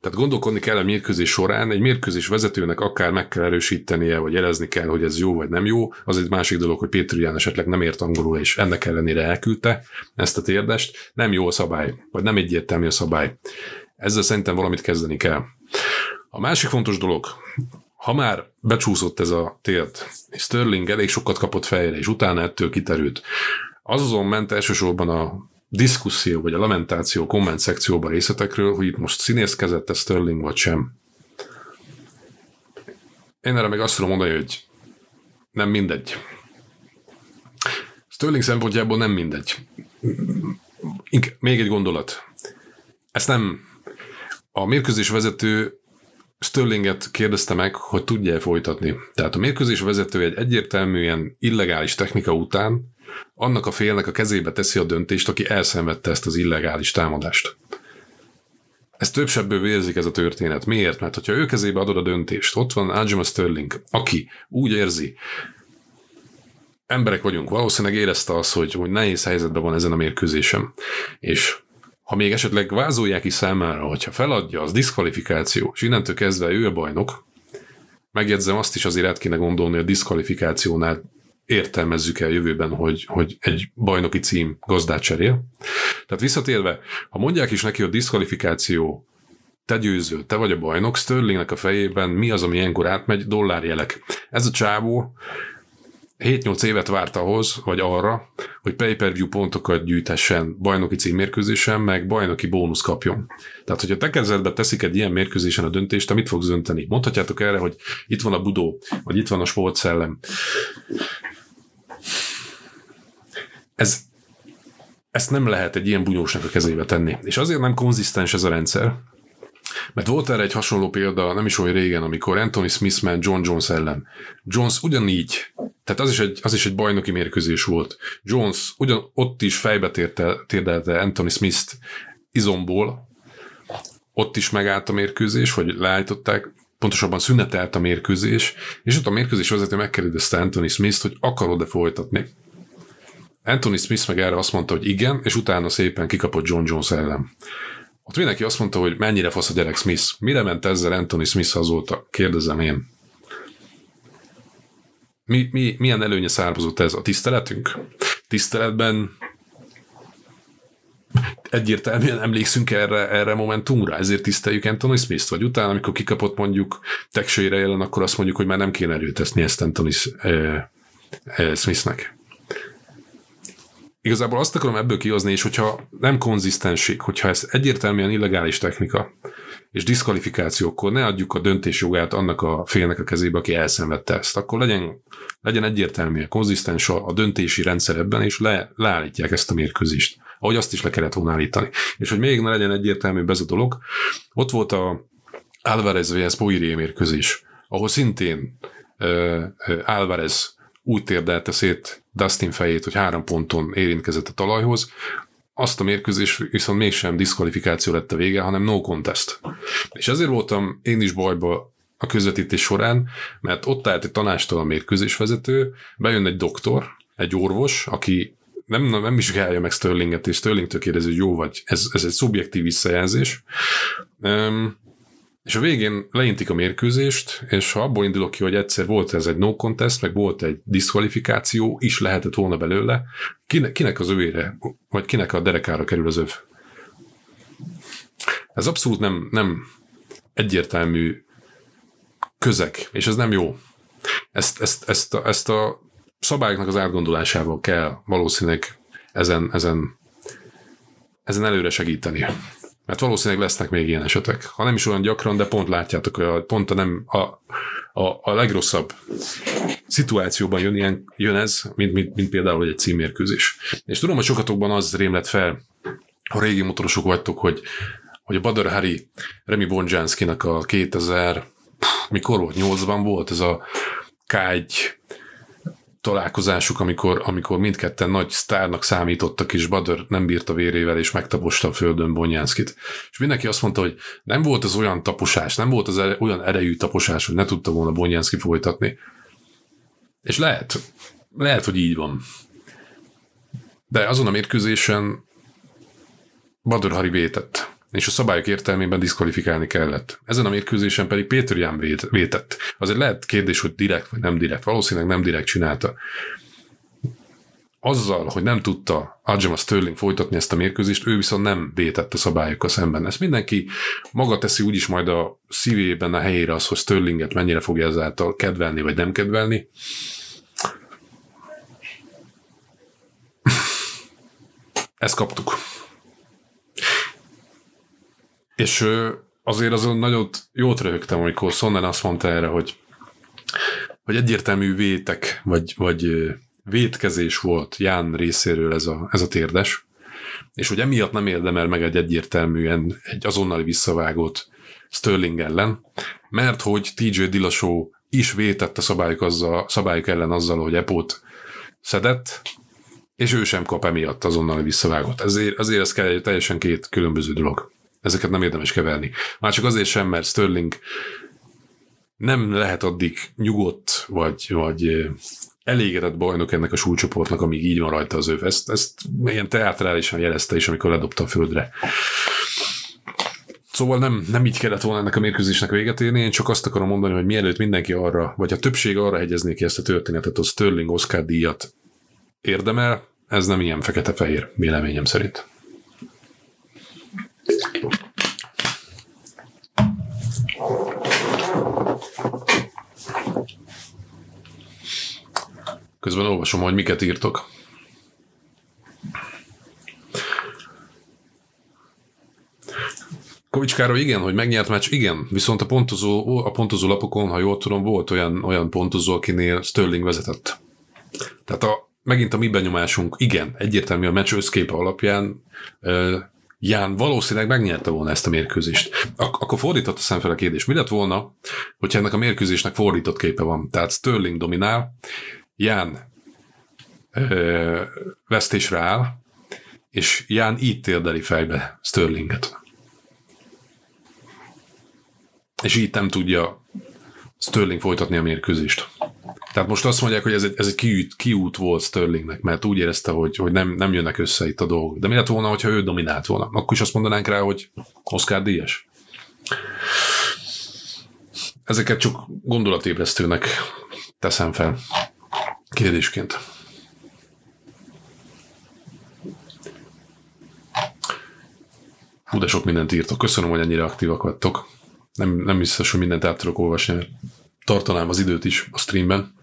Tehát gondolkodni kell a mérkőzés során, egy mérkőzés vezetőnek akár meg kell erősítenie, vagy jelezni kell, hogy ez jó vagy nem jó. Az egy másik dolog, hogy Péter Ján esetleg nem ért angolul, és ennek ellenére elküldte ezt a térdest. Nem jó a szabály, vagy nem egyértelmű a szabály. Ezzel szerintem valamit kezdeni kell. A másik fontos dolog, ha már becsúszott ez a térd, és Sterling elég sokat kapott fejre, és utána ettől kiterült, az azon ment elsősorban a diszkuszió, vagy a lamentáció komment szekcióban részletekről, hogy itt most színészkezett ez Sterling vagy sem. Én erre még azt tudom mondani, hogy nem mindegy. Sterling szempontjából nem mindegy. Még egy gondolat. Ezt nem a mérkőzés vezető Sterlinget kérdezte meg, hogy tudja-e folytatni. Tehát a mérkőzés vezető egy egyértelműen illegális technika után annak a félnek a kezébe teszi a döntést, aki elszenvedte ezt az illegális támadást. Ez több sebből vérzik ez a történet. Miért? Mert hogyha ő kezébe adod a döntést, ott van Aljama Sterling, aki úgy érzi, emberek vagyunk, valószínűleg érezte azt, hogy, hogy nehéz helyzetben van ezen a mérkőzésem. És ha még esetleg vázolják is számára, hogyha feladja, az diszkvalifikáció, és innentől kezdve ő a bajnok, megjegyzem azt is azért át kéne gondolni, a diszkvalifikációnál értelmezzük el jövőben, hogy, hogy egy bajnoki cím gazdát cserél. Tehát visszatérve, ha mondják is neki, hogy diszkvalifikáció, te győző, te vagy a bajnok, Sterlingnek a fejében mi az, ami ilyenkor átmegy? Dollárjelek. Ez a csávó 7-8 évet várt ahhoz, vagy arra, hogy pay-per-view pontokat gyűjtessen bajnoki címmérkőzésen, meg bajnoki bónusz kapjon. Tehát, hogyha te kezedbe teszik egy ilyen mérkőzésen a döntést, te mit fogsz dönteni? Mondhatjátok erre, hogy itt van a Budó, vagy itt van a sportszellem. Ez, ezt nem lehet egy ilyen bunyósnak a kezébe tenni. És azért nem konzisztens ez a rendszer, mert volt erre egy hasonló példa nem is olyan régen, amikor Anthony Smith ment John Jones ellen. Jones ugyanígy, tehát az is egy, az is egy bajnoki mérkőzés volt. Jones ugyan ott is fejbe térte, térdelte Anthony Smith-t izomból, ott is megállt a mérkőzés, vagy leállították, pontosabban szünetelt a mérkőzés, és ott a mérkőzés vezető megkérdezte Anthony Smith-t, hogy akarod-e folytatni. Anthony Smith meg erre azt mondta, hogy igen, és utána szépen kikapott John Jones ellen. Ott mindenki azt mondta, hogy mennyire fasz a gyerek Smith. Mire ment ezzel Anthony Smith azóta? Kérdezem én. Mi, mi, milyen előnye származott ez? A tiszteletünk? Tiszteletben egyértelműen emlékszünk erre, erre momentumra, ezért tiszteljük Anthony Smith-t, vagy utána, amikor kikapott mondjuk tegsőire jelen, akkor azt mondjuk, hogy már nem kéne erőteszni ezt Anthony eh, eh, igazából azt akarom ebből kihozni, és hogyha nem konzisztenség, hogyha ez egyértelműen illegális technika, és diszkvalifikáció, akkor ne adjuk a döntésjogát annak a félnek a kezébe, aki elszenvedte ezt. Akkor legyen, legyen egyértelműen konzisztens a, a döntési rendszer ebben, és le, leállítják ezt a mérkőzést. Ahogy azt is le kellett volna állítani. És hogy még ne legyen egyértelmű ez a dolog, ott volt a Alvarez vs. Poirier mérkőzés, ahol szintén uh, Alvarez úgy térdelte szét Dustin fejét, hogy három ponton érintkezett a talajhoz, azt a mérkőzés viszont mégsem diszkvalifikáció lett a vége, hanem no contest. És ezért voltam én is bajba a közvetítés során, mert ott állt egy tanástalan mérkőzésvezető, bejön egy doktor, egy orvos, aki nem, nem vizsgálja meg Sterlinget, és Sterlingtől kérdezi, hogy jó vagy. Ez, ez egy szubjektív visszajelzés. És a végén leintik a mérkőzést, és ha abból indulok ki, hogy egyszer volt ez egy no contest, meg volt egy diszkvalifikáció, is lehetett volna belőle, kinek, az övére, vagy kinek a derekára kerül az öv? Ez abszolút nem, nem egyértelmű közeg, és ez nem jó. Ezt, ezt, ezt, a, ezt a szabályoknak az átgondolásával kell valószínűleg ezen, ezen, ezen előre segíteni. Mert valószínűleg lesznek még ilyen esetek. Ha nem is olyan gyakran, de pont látjátok, hogy pont a, nem, a, a, a legrosszabb szituációban jön, ilyen, jön ez, mint, mint, mint például egy címmérkőzés. És tudom, hogy sokatokban az rémlet fel, ha régi motorosok vagytok, hogy, hogy a Badr Hari Remy Bonjanskinak a 2000 mikor volt? 8-ban volt ez a K1 találkozásuk, amikor, amikor mindketten nagy sztárnak számítottak, és Badr nem bírta vérével, és megtaposta a földön Bonyánszkit. És mindenki azt mondta, hogy nem volt az olyan taposás, nem volt az ere, olyan erejű taposás, hogy ne tudta volna Bonyánszki folytatni. És lehet, lehet, hogy így van. De azon a mérkőzésen Badr Hari vétett és a szabályok értelmében diszkvalifikálni kellett. Ezen a mérkőzésen pedig Péter Ján vétett. Azért lehet kérdés, hogy direkt vagy nem direkt. Valószínűleg nem direkt csinálta. Azzal, hogy nem tudta Adjama Sterling folytatni ezt a mérkőzést, ő viszont nem vétett a szabályokkal szemben. Ezt mindenki maga teszi úgyis majd a szívében a helyére az, hogy Sterlinget mennyire fogja ezáltal kedvelni vagy nem kedvelni. Ezt kaptuk. És azért azon nagyot jót röhögtem, amikor Sonnen azt mondta erre, hogy, hogy egyértelmű vétek, vagy, vagy vétkezés volt Ján részéről ez a, ez a térdes, és hogy emiatt nem érdemel meg egy egyértelműen egy azonnali visszavágót Sterling ellen, mert hogy TJ Dillashaw is vétett a szabályok, azzal, szabályok ellen azzal, hogy Epót szedett, és ő sem kap emiatt azonnali visszavágót. Ezért, azért ez kell teljesen két különböző dolog. Ezeket nem érdemes keverni. Már csak azért sem, mert Sterling nem lehet addig nyugodt, vagy, vagy elégedett bajnok ennek a súlycsoportnak, amíg így van rajta az öv. Ezt, ezt ilyen teatrálisan jelezte is, amikor ledobta a földre. Szóval nem, nem így kellett volna ennek a mérkőzésnek véget érni, én csak azt akarom mondani, hogy mielőtt mindenki arra, vagy a többség arra hegyezné ki ezt a történetet, hogy Sterling Oscar díjat érdemel, ez nem ilyen fekete-fehér, véleményem szerint. Közben olvasom, hogy miket írtok. Kovics Károly, igen, hogy megnyert meccs, igen, viszont a pontozó, a pontozó lapokon, ha jól tudom, volt olyan, olyan pontozó, akinél Sterling vezetett. Tehát a, megint a mi benyomásunk, igen, egyértelmű a meccs összképe alapján Ján valószínűleg megnyerte volna ezt a mérkőzést. Ak- akkor fordított a fel a kérdés. Mi lett volna, hogyha ennek a mérkőzésnek fordított képe van? Tehát Sterling dominál, Ján ö, vesztésre áll, és Ján így térdeli fejbe Sterlinget. És így nem tudja Sterling folytatni a mérkőzést. Tehát most azt mondják, hogy ez egy, ez egy kiút, kiút volt Sterlingnek, mert úgy érezte, hogy, hogy nem, nem jönnek össze itt a dolgok. De mi lett volna, hogyha ő dominált volna? Akkor is azt mondanánk rá, hogy Oscar Díjas. Ezeket csak gondolatébresztőnek teszem fel kérdésként. Hú, de sok mindent írtok. Köszönöm, hogy ennyire aktívak vagytok. Nem, nem biztos, hogy mindent át tudok olvasni. Tartanám az időt is a streamben.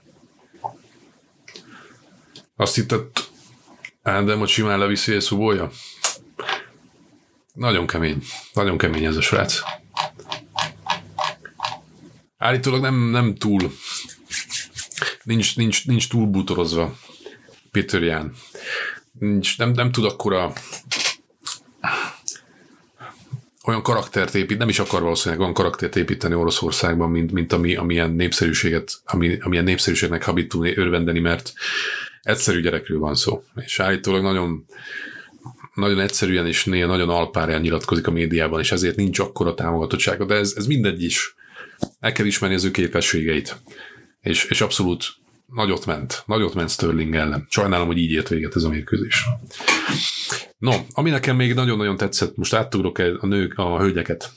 Azt hittett Ádám, hogy simán leviszi a szubója? Nagyon kemény. Nagyon kemény ez a srác. Állítólag nem, nem túl nincs, nincs, nincs túl bútorozva Peter Jan. Nincs, nem, nem tud akkora olyan karaktert épít, nem is akar valószínűleg olyan karaktert építeni Oroszországban, mint, mint ami, amilyen népszerűséget, ami, amilyen népszerűségnek habit tudni örvendeni, mert egyszerű gyerekről van szó. És állítólag nagyon, nagyon egyszerűen és néha nagyon alpárján nyilatkozik a médiában, és ezért nincs akkora támogatottsága, de ez, ez mindegy is. El kell ismerni az ő képességeit. És, és abszolút nagyot ment. Nagyot ment Sterling ellen. Sajnálom, hogy így ért véget ez a mérkőzés. No, ami nekem még nagyon-nagyon tetszett, most átugrok a nők, a hölgyeket,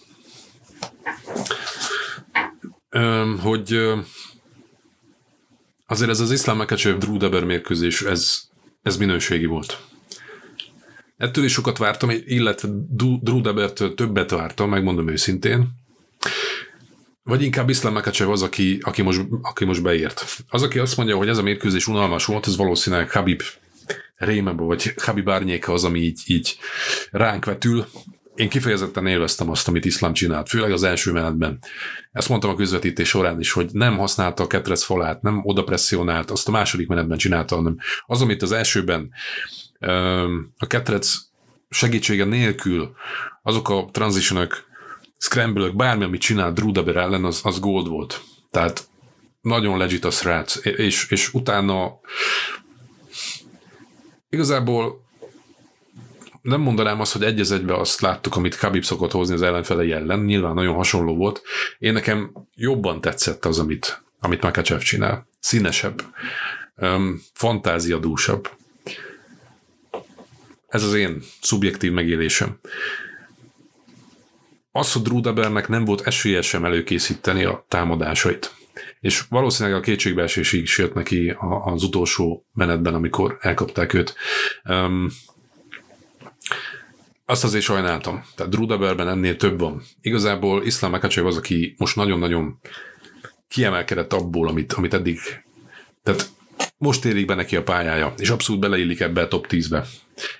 hogy azért ez az iszlám Makachev Drew Deber mérkőzés, ez, ez minőségi volt. Ettől is sokat vártam, illetve Drew Debertől többet vártam, megmondom őszintén. Vagy inkább Iszlám Makachev az, aki, aki, most, aki most beért. Az, aki azt mondja, hogy ez a mérkőzés unalmas volt, az valószínűleg Habib rémebe, vagy Habib árnyéka az, ami így, így ránk vetül. Én kifejezetten élveztem azt, amit Iszlám csinált, főleg az első menetben. Ezt mondtam a közvetítés során is, hogy nem használta a ketrec falát, nem oda presszionált, azt a második menetben csinálta, hanem az, amit az elsőben a ketrec segítsége nélkül azok a transitionok, scramble bármi, amit csinál Drew ellen, az, az gold volt. Tehát nagyon legit a srác, és, és utána igazából nem mondanám azt, hogy egy egybe azt láttuk, amit Khabib szokott hozni az ellenfelei ellen, nyilván nagyon hasonló volt. Én nekem jobban tetszett az, amit, amit Makachev csinál. Színesebb, um, fantáziadúsabb. Ez az én szubjektív megélésem. Az, hogy Drudabernek nem volt esélye sem előkészíteni a támadásait. És valószínűleg a kétségbeesésig is jött neki az utolsó menetben, amikor elkapták őt. Um, azt azért sajnáltam. Tehát Drudaberben ennél több van. Igazából Iszlám Makachev az, aki most nagyon-nagyon kiemelkedett abból, amit, amit eddig tehát most érik be neki a pályája, és abszolút beleillik ebbe a top 10-be.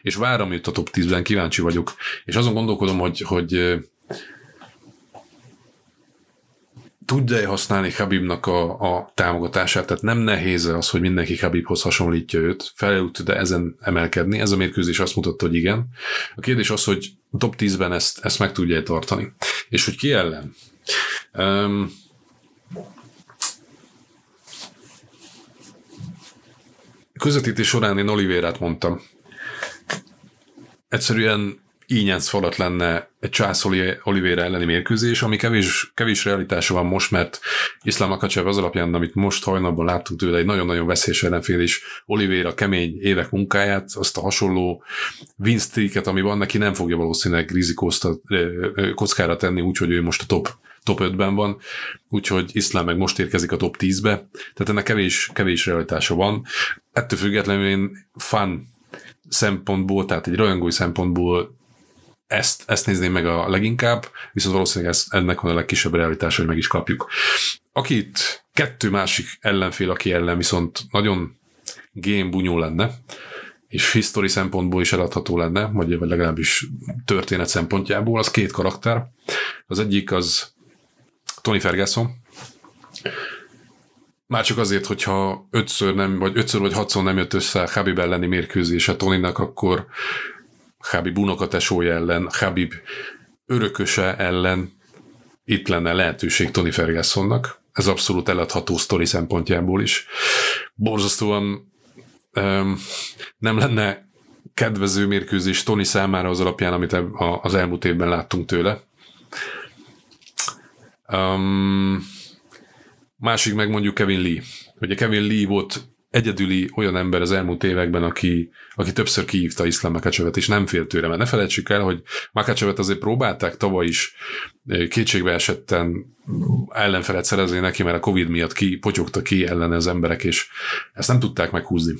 És várom jut a top 10-ben, kíváncsi vagyok. És azon gondolkodom, hogy, hogy tudja-e használni Habibnak a, a támogatását, tehát nem nehéz az, hogy mindenki Habibhoz hasonlítja őt, fel tud ezen emelkedni, ez a mérkőzés azt mutatta, hogy igen. A kérdés az, hogy top 10-ben ezt, ezt meg tudja-e tartani. És hogy ki ellen? Um, közvetítés során én Olivérát mondtam. Egyszerűen ínyenc falat lenne egy Csász Oliveira elleni mérkőzés, ami kevés, kevés realitása van most, mert Iszlám Akacsev az alapján, amit most hajnalban láttunk tőle, egy nagyon-nagyon veszélyes ellenfél is Oliveira kemény évek munkáját, azt a hasonló winstreaket, ami van neki, nem fogja valószínűleg kockára tenni, úgyhogy ő most a top top 5-ben van, úgyhogy Iszlám meg most érkezik a top 10-be, tehát ennek kevés, kevés realitása van. Ettől függetlenül én fan szempontból, tehát egy rajongói szempontból ezt, ezt nézném meg a leginkább, viszont valószínűleg ez, ennek van a legkisebb realitás, hogy meg is kapjuk. Akit kettő másik ellenfél, aki ellen viszont nagyon game lenne, és history szempontból is eladható lenne, vagy, legalábbis történet szempontjából, az két karakter. Az egyik az Tony Ferguson, már csak azért, hogyha ötször, nem, vagy ötször vagy hatszor nem jött össze Habib elleni mérkőzése Tonynak, akkor Habib unokatesója ellen, Habib örököse ellen itt lenne lehetőség Tony Fergusonnak. Ez abszolút eladható sztori szempontjából is. Borzasztóan um, nem lenne kedvező mérkőzés Tony számára az alapján, amit az elmúlt évben láttunk tőle. Um, másik meg mondjuk Kevin Lee. Ugye Kevin Lee volt egyedüli olyan ember az elmúlt években, aki, aki többször kiívta Iszlám Makacsevet, és nem fél tőle, mert ne felejtsük el, hogy Makacsevet azért próbálták tavaly is kétségbe esetten ellenfelet szerezni neki, mert a Covid miatt ki, potyogta ki ellene az emberek, és ezt nem tudták meghúzni.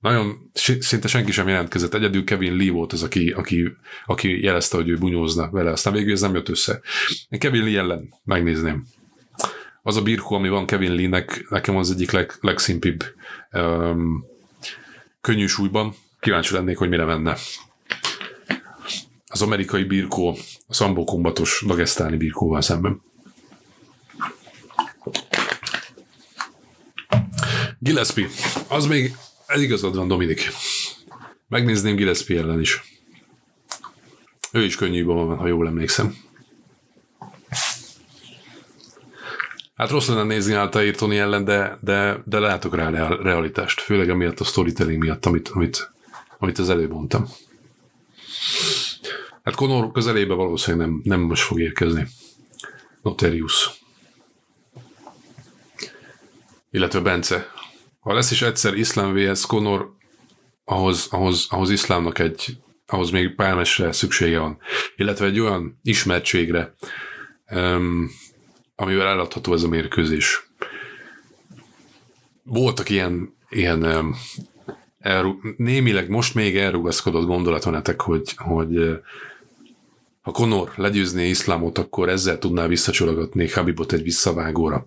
Nagyon szinte senki sem jelentkezett, egyedül Kevin Lee volt az, aki, aki, aki jelezte, hogy ő bunyózna vele, aztán végül ez nem jött össze. Én Kevin Lee ellen megnézném az a birkó, ami van Kevin Lee-nek, nekem az egyik leg, legszimpibb um, könnyű súlyban. Kíváncsi lennék, hogy mire menne. Az amerikai birkó a szambó kombatos dagesztáni birkóval szemben. Gillespie. Az még, ez igazad van, Dominik. Megnézném Gillespie ellen is. Ő is könnyűben van, ha jól emlékszem. Hát rossz lenne nézni által Tony ellen, de, de, de látok rá realitást, főleg amiatt a storytelling miatt, amit, amit, amit az előbb mondtam. Hát Conor közelébe valószínűleg nem, nem most fog érkezni. Noterius. Illetve Bence. Ha lesz is egyszer iszlám vs. Conor, ahhoz, ahhoz, ahhoz iszlámnak egy, ahhoz még pálmesre szüksége van. Illetve egy olyan ismertségre, um, amivel eladható ez a mérkőzés. Voltak ilyen, ilyen elru, némileg most még elrugaszkodott gondolatonetek, hogy, hogy ha Conor legyőzné iszlámot, akkor ezzel tudná visszacsologatni Habibot egy visszavágóra.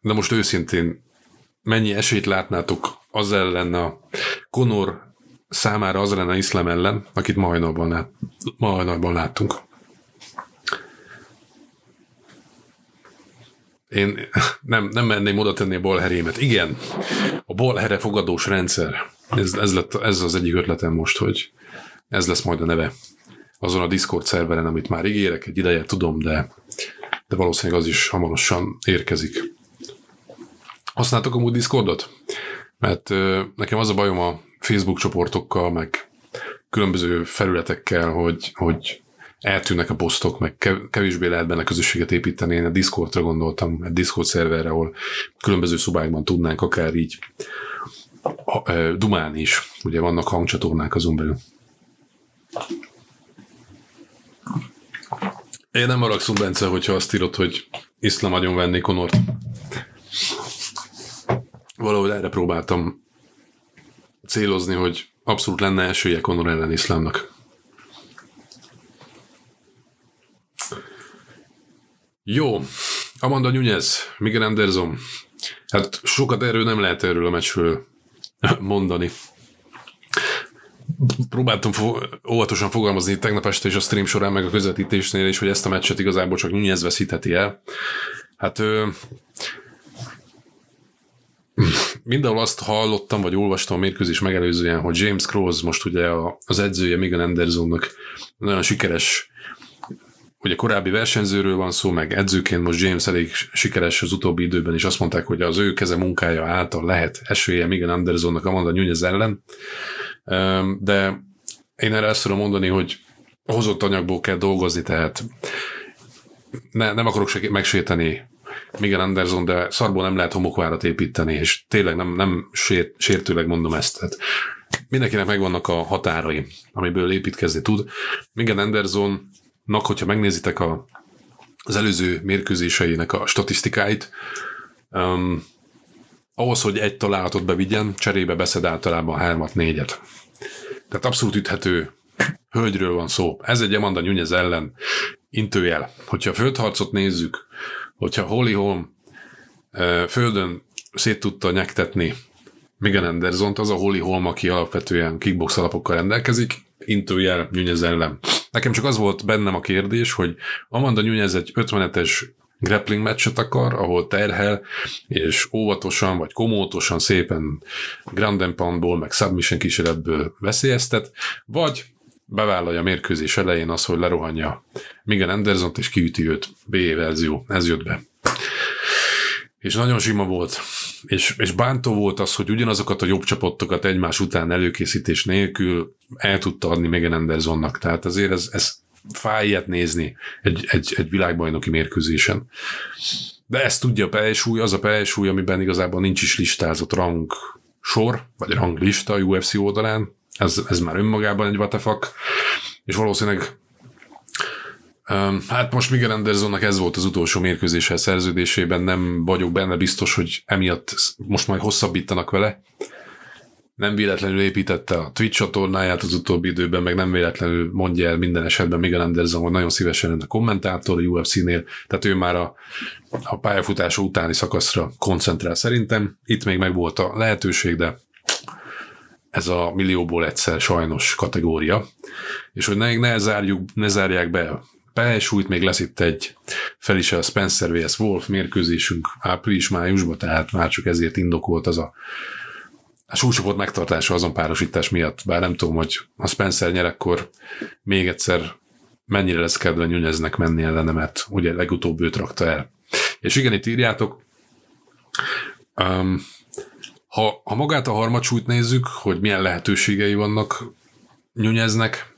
De most őszintén, mennyi esélyt látnátok az ellen a Conor számára az lenne iszlám ellen, akit ma hajnalban, lát, ma hajnalban láttunk? Én nem, nem menném oda tenni a balherémet. Igen, a balhere fogadós rendszer. Ez, ez, lett, ez az egyik ötletem most, hogy ez lesz majd a neve. Azon a Discord szerveren, amit már ígérek, egy ideje tudom, de, de valószínűleg az is hamarosan érkezik. Használtok amúgy Discordot? Mert ö, nekem az a bajom a Facebook csoportokkal, meg különböző felületekkel, hogy, hogy eltűnnek a posztok, meg kevésbé lehet benne közösséget építeni. Én a Discordra gondoltam, egy Discord szerverre, ahol különböző szobákban tudnánk akár így dumálni is. Ugye vannak hangcsatornák azon belül. Én nem maragszom, Bence, hogyha azt írod, hogy iszlám agyon venni Konort. Valahogy erre próbáltam célozni, hogy abszolút lenne esélye Konor ellen iszlámnak. Jó, Amanda Nunez, Miguel Anderson. Hát sokat erről nem lehet erről a meccsről mondani. Próbáltam fo- óvatosan fogalmazni tegnap este és a stream során, meg a közvetítésnél is, hogy ezt a meccset igazából csak Nunez veszítheti el. Hát ő, mindenhol azt hallottam, vagy olvastam a mérkőzés megelőzően, hogy James Cross most ugye az edzője Miguel Andersonnak nagyon sikeres ugye korábbi versenyzőről van szó, meg edzőként most James elég sikeres az utóbbi időben, és azt mondták, hogy az ő keze munkája által lehet esélye Miguel Andersonnak a Amanda Nunez ellen. De én erre ezt tudom mondani, hogy hozott anyagból kell dolgozni, tehát ne, nem akarok megséteni Miguel Anderson, de szarból nem lehet homokvárat építeni, és tényleg nem, nem sért, sértőleg mondom ezt. Tehát mindenkinek megvannak a határai, amiből építkezni tud. Miguel Anderson hogyha megnézitek a, az előző mérkőzéseinek a statisztikáit, um, ahhoz, hogy egy találatot bevigyen, cserébe beszed általában hármat, négyet. Tehát abszolút üthető hölgyről van szó. Ez egy Amanda Nunez ellen intőjel. Hogyha a földharcot nézzük, hogyha Holly Holm földön szét tudta nyektetni Miguel anderson az a Holly Holm, aki alapvetően kickbox alapokkal rendelkezik, intőjel Nunez ellen. Nekem csak az volt bennem a kérdés, hogy Amanda Nunez egy 50-es grappling meccset akar, ahol terhel, és óvatosan, vagy komótosan szépen Grand Poundból, meg submission kísérletből veszélyeztet, vagy bevállalja a mérkőzés elején az, hogy lerohanja Miguel anderson és kiüti őt. B verzió, ez jött be. És nagyon sima volt. És, és bántó volt az, hogy ugyanazokat a jobb csapotokat egymás után előkészítés nélkül el tudta adni Megan Andersonnak. Tehát azért ez, ez fáj ilyet nézni egy, egy, egy világbajnoki mérkőzésen. De ezt tudja a pelsúly, az a pelsúly, amiben igazából nincs is listázott rang sor, vagy ranglista a UFC oldalán. Ez, ez már önmagában egy vatafak. És valószínűleg hát most Miguel Andersonnak ez volt az utolsó mérkőzése szerződésében, nem vagyok benne biztos, hogy emiatt most majd hosszabbítanak vele. Nem véletlenül építette a Twitch csatornáját az utóbbi időben, meg nem véletlenül mondja el minden esetben Miguel Anderson, hogy nagyon szívesen lenne kommentátor a UFC-nél, tehát ő már a, a pályafutása utáni szakaszra koncentrál szerintem. Itt még meg volt a lehetőség, de ez a millióból egyszer sajnos kategória, és hogy ne, ne, zárjuk, ne zárják be pálysúlyt, még lesz itt egy a Spencer vs. Wolf mérkőzésünk április-májusban, tehát már csak ezért indokolt az a, a súlycsoport megtartása azon párosítás miatt, bár nem tudom, hogy a Spencer nyer, akkor még egyszer mennyire lesz kedve nyúnyeznek menni ellene, mert ugye legutóbb őt rakta el. És igen, itt írjátok, um, ha, ha magát a harmadsúlyt nézzük, hogy milyen lehetőségei vannak nyúnyeznek,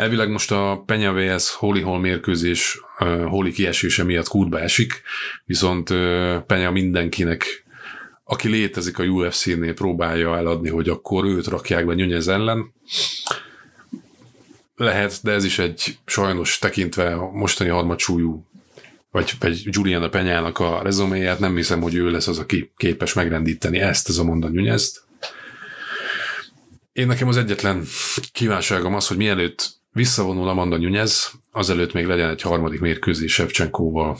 Elvileg most a Penya vs. Holy Hall mérkőzés Holy kiesése miatt kurba esik, viszont Penya mindenkinek aki létezik a UFC-nél próbálja eladni, hogy akkor őt rakják be Nyonyez ellen. Lehet, de ez is egy sajnos tekintve a mostani harmadsúlyú vagy, vagy Juliana Penyának a rezoméját, nem hiszem, hogy ő lesz az, aki képes megrendíteni ezt, az a mondan Nyonyezt. Én nekem az egyetlen kívánságom az, hogy mielőtt Visszavonul Amanda Nunez, azelőtt még legyen egy harmadik mérkőzés Sevcsenkóval.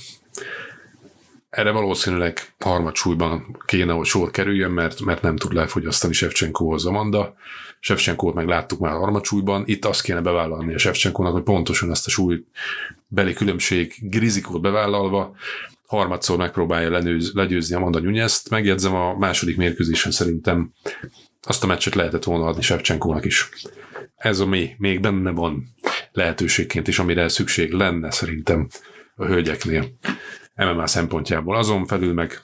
Erre valószínűleg harmadsúlyban kéne, hogy sor kerüljön, mert, mert nem tud lefogyasztani Sevcsenkóhoz Amanda. Sevcsenkót meg láttuk már harmadsúlyban. Itt azt kéne bevállalni a Sevcsenkónak, hogy pontosan ezt a súlybeli különbség grizikót bevállalva harmadszor megpróbálja lenőz, legyőzni Amanda Nunez-t. Megjegyzem, a második mérkőzésen szerintem azt a meccset lehetett volna adni Sevcsenkónak is ez a mi még benne van lehetőségként is, amire szükség lenne szerintem a hölgyeknél MMA szempontjából. Azon felül meg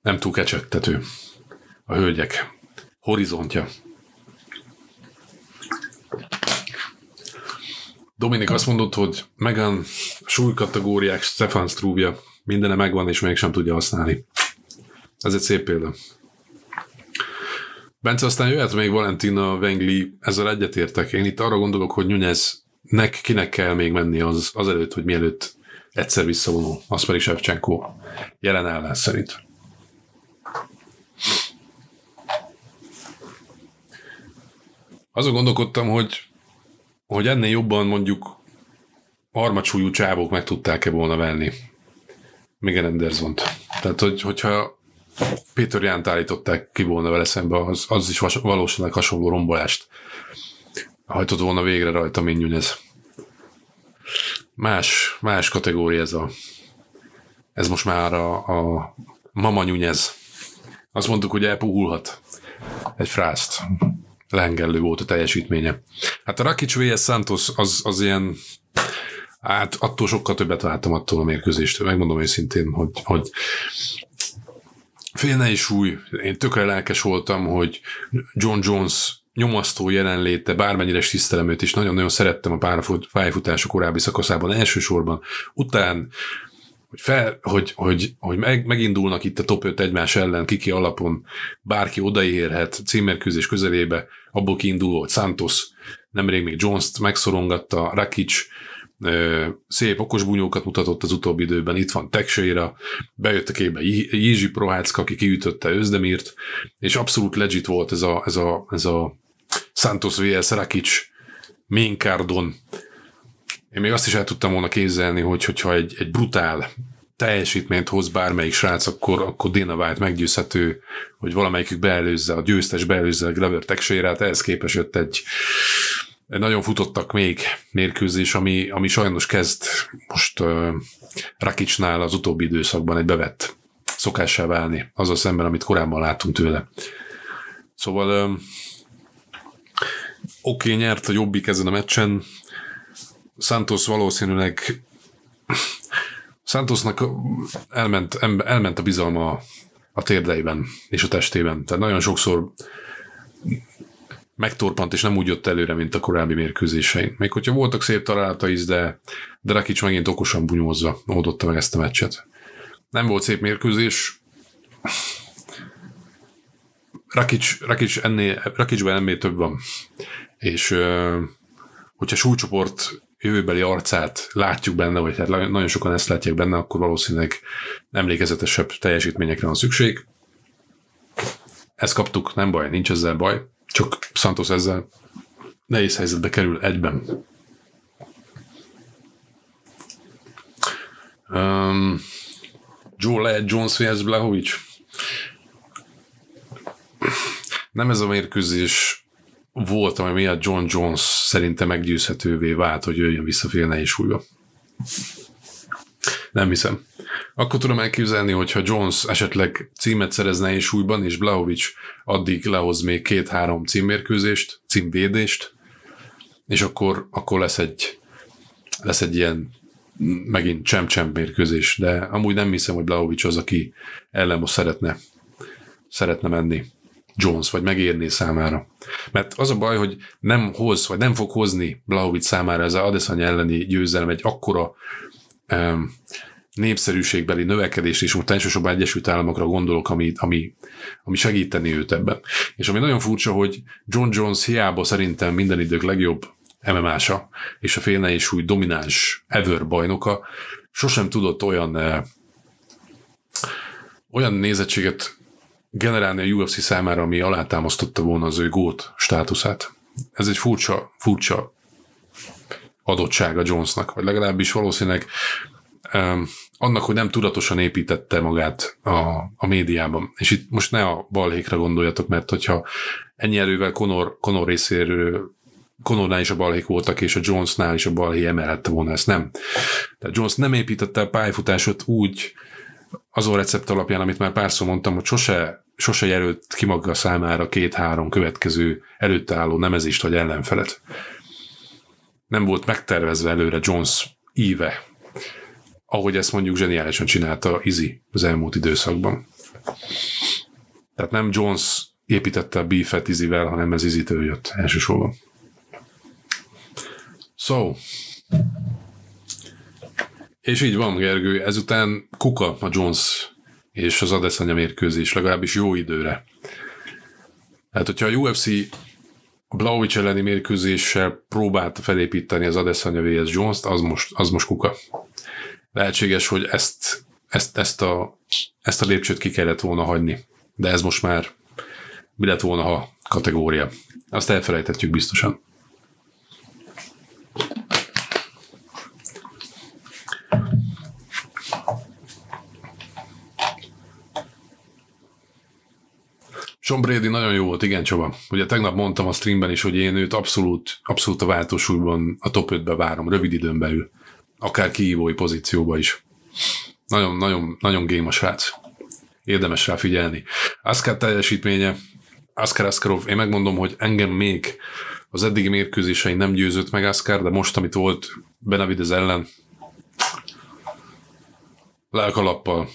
nem túl kecsegtető a hölgyek horizontja. Dominik azt mondott, hogy Megan súlykategóriák Stefan Struvia mindene megvan, és mégsem tudja használni. Ez egy szép példa. Bence, aztán jöhet még Valentina Wengli, ezzel egyetértek. Én itt arra gondolok, hogy Nuneznek kinek kell még menni az, az előtt, hogy mielőtt egyszer visszavonul, az pedig Shevchenko jelen állás szerint. Azon gondolkodtam, hogy, hogy ennél jobban mondjuk harmadsúlyú csávók meg tudták-e volna venni Megan Anderson-t. Tehát, hogy, hogyha Péter Jánt állították ki volna vele szembe, az, az is valószínűleg hasonló rombolást hajtott volna végre rajta, mint Nunez. Más, más kategória ez a ez most már a, a Mama Nunez. Azt mondtuk, hogy elpuhulhat egy frászt. Lengellő volt a teljesítménye. Hát a Rakic vs. Santos az, az ilyen Hát attól sokkal többet vártam attól a mérkőzéstől. Megmondom őszintén, hogy, hogy félne is új. Én tökre lelkes voltam, hogy John Jones nyomasztó jelenléte, bármennyire is tisztelem őt, és nagyon-nagyon szerettem a pályafutása korábbi szakaszában elsősorban. Után, hogy, fel, hogy, hogy, hogy meg, megindulnak itt a top 5 egymás ellen, kiki alapon, bárki odaérhet címmerkőzés közelébe, abból kiindul hogy Santos, nemrég még Jones-t megszorongatta, Rakic, szép okos bunyókat mutatott az utóbbi időben, itt van Texeira, bejött a képbe Jizsi Prohácka, aki kiütötte Özdemirt, és abszolút legit volt ez a, ez a, ez a Santos vs. Rakic main cardon. Én még azt is el tudtam volna képzelni, hogy, hogyha egy, egy brutál teljesítményt hoz bármelyik srác, akkor, akkor Dana White meggyőzhető, hogy valamelyikük beelőzze, a győztes beelőzze a Glover Texeirát, ehhez képest jött egy nagyon futottak még mérkőzés, ami, ami sajnos kezd most uh, Rakicsnál az utóbbi időszakban egy bevett szokássá válni, azzal szemben, amit korábban láttunk tőle. Szóval um, oké, okay, nyert a jobbik ezen a meccsen, Santos valószínűleg Santosnak elment, elment a bizalma a térdeiben és a testében. Tehát nagyon sokszor megtorpant, és nem úgy jött előre, mint a korábbi mérkőzésein. Még hogyha voltak szép találata is, de, de Rakic megint okosan bunyózva oldotta meg ezt a meccset. Nem volt szép mérkőzés. Rakic, Rakic ennél, Rakicben ennél több van. És hogyha súlycsoport jövőbeli arcát látjuk benne, vagy hát nagyon sokan ezt látják benne, akkor valószínűleg emlékezetesebb teljesítményekre van szükség. Ezt kaptuk, nem baj, nincs ezzel baj, csak Santos ezzel nehéz helyzetbe kerül egyben. Um, Joe lehet Jones vs. Blahovic. Nem ez a mérkőzés volt, ami miatt John Jones szerintem meggyőzhetővé vált, hogy jöjjön vissza fél nehéz súlyba. Nem hiszem. Akkor tudom elképzelni, hogyha Jones esetleg címet szerez nehéz súlyban, és Blahovic addig lehoz még két-három címmérkőzést, címvédést, és akkor, akkor lesz egy lesz egy ilyen megint csem-csem mérkőzés, de amúgy nem hiszem, hogy Blahovic az, aki ellen most szeretne, szeretne menni. Jones, vagy megérné számára. Mert az a baj, hogy nem hoz, vagy nem fog hozni Blahovic számára ez a Adesanya elleni győzelem egy akkora népszerűségbeli növekedés, és most elsősorban Egyesült Államokra gondolok, ami, ami, ami segíteni őt ebben. És ami nagyon furcsa, hogy John Jones hiába szerintem minden idők legjobb MMA-sa, és a félne és úgy domináns ever bajnoka, sosem tudott olyan eh, olyan nézettséget generálni a UFC számára, ami alátámasztotta volna az ő gót státuszát. Ez egy furcsa, furcsa adottsága Jonesnak, vagy legalábbis valószínűleg um, annak, hogy nem tudatosan építette magát a, a médiában. És itt most ne a balhékra gondoljatok, mert hogyha ennyi erővel Conor, Conor részéről Conornál is a balhék voltak, és a Jonesnál is a balhé emelhette volna ezt, nem. Tehát Jones nem építette a pályafutásot úgy, azon recept alapján, amit már párszor mondtam, hogy sose, sose jelölt ki maga számára két-három következő előtte álló nemezést vagy ellenfelet. Nem volt megtervezve előre Jones íve, ahogy ezt mondjuk zseniálisan csinálta Izzy az elmúlt időszakban. Tehát nem Jones építette a beefet Izzyvel, hanem ez Izzy-től jött elsősorban. So, és így van, Gergő, ezután kuka a Jones és az Adesanya mérkőzés, legalábbis jó időre. Hát, hogyha a UFC Blaovic elleni mérkőzéssel próbálta felépíteni az Adesanya vs. Jones-t, az most, az most kuka. Lehetséges, hogy ezt, ezt, ezt, a, ezt a lépcsőt ki kellett volna hagyni, de ez most már mi lett volna, ha kategória. Azt elfelejtetjük biztosan. John Brady nagyon jó volt, igen Csaba. Ugye tegnap mondtam a streamben is, hogy én őt abszolút, abszolút a váltósúlyban a top 5-be várom, rövid időn belül. Akár kihívói pozícióba is. Nagyon, nagyon, nagyon game a srác. Érdemes rá figyelni. Askar teljesítménye, Askar Askarov, én megmondom, hogy engem még az eddigi mérkőzései nem győzött meg Askar, de most, amit volt Benavidez ellen, lelkalappal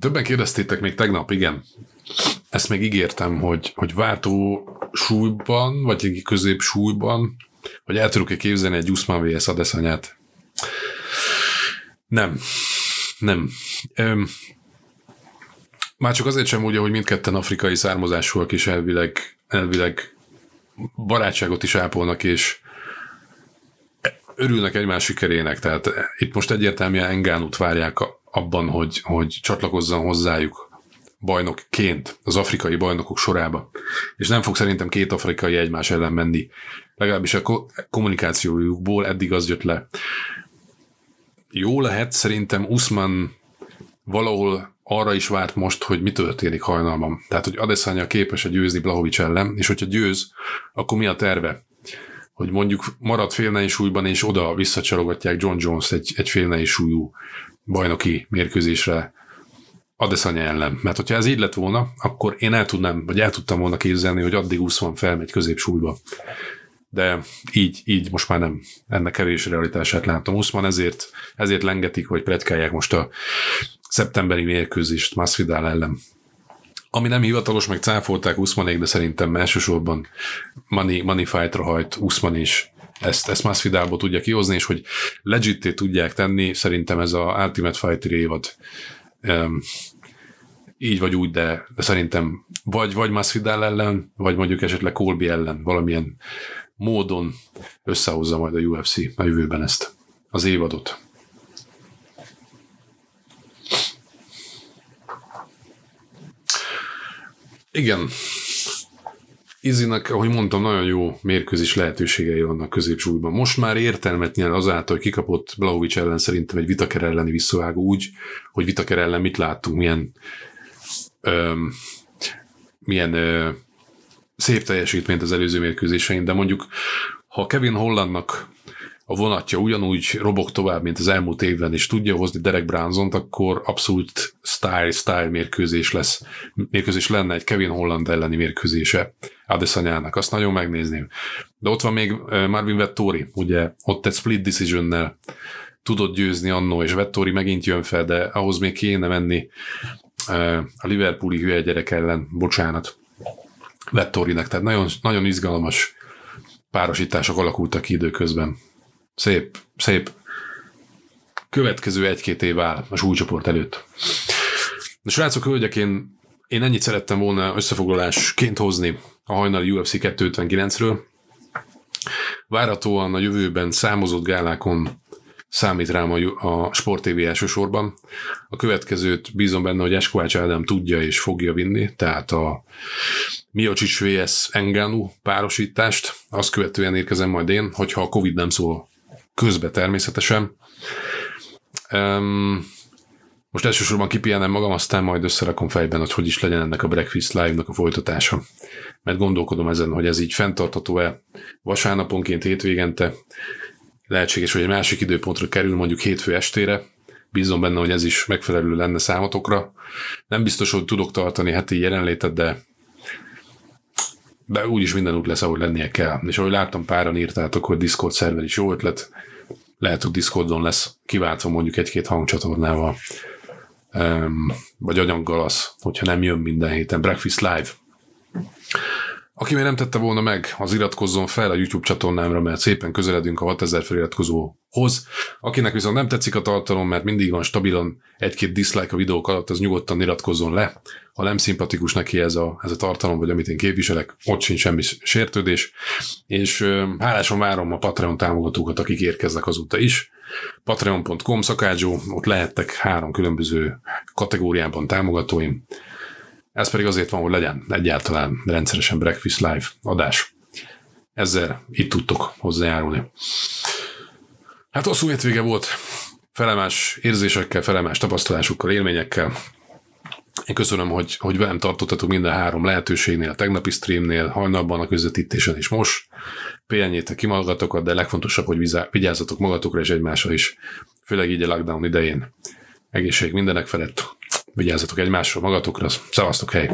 Többen kérdeztétek még tegnap, igen. Ezt még ígértem, hogy, hogy váltó súlyban, vagy egy közép súlyban, hogy el tudok-e képzelni egy Usman vs. Adesanyát. Nem. Nem. Öm, már csak azért sem úgy, hogy mindketten afrikai származásúak is elvileg, elvileg barátságot is ápolnak, és örülnek egymás sikerének, tehát itt most egyértelműen Engánút várják abban, hogy, hogy csatlakozzon hozzájuk bajnokként az afrikai bajnokok sorába. És nem fog szerintem két afrikai egymás ellen menni. Legalábbis a kommunikációjukból eddig az jött le. jó lehet, szerintem Usman valahol arra is várt most, hogy mi történik hajnalban. Tehát, hogy Adesanya képes-e győzni Blahovics ellen, és hogyha győz, akkor mi a terve? Hogy mondjuk marad félnei súlyban, és oda visszacsalogatják John Jones egy, egy félnei súlyú bajnoki mérkőzésre Adesanya ellen. Mert hogyha ez így lett volna, akkor én el tudnám, vagy el tudtam volna képzelni, hogy addig 20 felmegy középsúlyba. De így, így most már nem. Ennek kevés realitását látom. Usman ezért, ezért lengetik, vagy pletkálják most a szeptemberi mérkőzést Masvidal ellen. Ami nem hivatalos, meg cáfolták Usmanék, de szerintem elsősorban money, money fight-ra hajt Usman is ezt, ezt Masvidalból tudja kihozni, és hogy legitté tudják tenni, szerintem ez a Ultimate Fighter évad um, így vagy úgy, de, de szerintem vagy, vagy Masvidal ellen, vagy mondjuk esetleg Colby ellen valamilyen módon összehozza majd a UFC a jövőben ezt az évadot. Igen. Izinek, ahogy mondtam, nagyon jó mérkőzés lehetőségei vannak középsúlyban. Most már értelmet nyer azáltal, hogy kikapott Blaovic ellen szerintem egy Vitaker elleni visszavágó úgy, hogy Vitaker ellen mit láttunk, milyen öm, milyen ö, szép teljesítményt az előző mérkőzésein, de mondjuk ha Kevin Hollandnak a vonatja ugyanúgy robog tovább, mint az elmúlt évben, és tudja hozni Derek Brunson-t, akkor abszolút style-style mérkőzés lesz. Mérkőzés lenne egy Kevin Holland elleni mérkőzése Adesanyának, azt nagyon megnézném. De ott van még Marvin Vettori, ugye ott egy split decision-nel tudott győzni annó, és Vettori megint jön fel, de ahhoz még kéne menni a Liverpooli hülye gyerek ellen, bocsánat, Vettorinek, tehát nagyon, nagyon izgalmas párosítások alakultak ki időközben. Szép, szép következő egy-két év áll a súlycsoport előtt. De srácok, hölgyek, én, én ennyit szerettem volna összefoglalásként hozni a hajnali UFC 259-ről. Várhatóan a jövőben számozott gálákon számít rám a, a Sport TV elsősorban. A következőt bízom benne, hogy Eskovács Ádám tudja és fogja vinni, tehát a Miocsics vs. Enganu párosítást, azt követően érkezem majd én, hogyha a Covid nem szól közbe természetesen. Um, most elsősorban kipihenem magam, aztán majd összerakom fejben, hogy hogy is legyen ennek a Breakfast Live-nak a folytatása. Mert gondolkodom ezen, hogy ez így fenntartható-e vasárnaponként hétvégente. Lehetséges, hogy egy másik időpontra kerül, mondjuk hétfő estére. Bízom benne, hogy ez is megfelelő lenne számotokra. Nem biztos, hogy tudok tartani heti jelenlétet, de de úgyis minden út lesz, ahogy lennie kell. És ahogy láttam, páran írtátok, hogy Discord szerver is jó ötlet, lehet, hogy Discordon lesz kiváltva mondjuk egy-két hangcsatornával, vagy anyaggal az, hogyha nem jön minden héten. Breakfast Live. Aki még nem tette volna meg, az iratkozzon fel a YouTube csatornámra, mert szépen közeledünk a 6000 feliratkozóhoz. Akinek viszont nem tetszik a tartalom, mert mindig van stabilan egy-két dislike a videók alatt, az nyugodtan iratkozzon le. Ha nem szimpatikus neki ez a, ez a tartalom, vagy amit én képviselek, ott sincs semmi sértődés. És hálásan várom a Patreon támogatókat, akik érkeznek azóta is. Patreon.com szakácsó, ott lehettek három különböző kategóriában támogatóim. Ez pedig azért van, hogy legyen egyáltalán rendszeresen Breakfast Live adás. Ezzel itt tudtok hozzájárulni. Hát hosszú hétvége volt, felemás érzésekkel, felemás tapasztalásokkal, élményekkel. Én köszönöm, hogy, hogy velem tartottatok minden három lehetőségnél, a tegnapi streamnél, hajnalban a közvetítésen is most. Pihenjétek ki magatokat, de legfontosabb, hogy vigyázzatok magatokra és egymásra is, főleg így a lockdown idején. Egészség mindenek felett. Vigyázzatok egymásra, magatokra. Szevasztok, hely!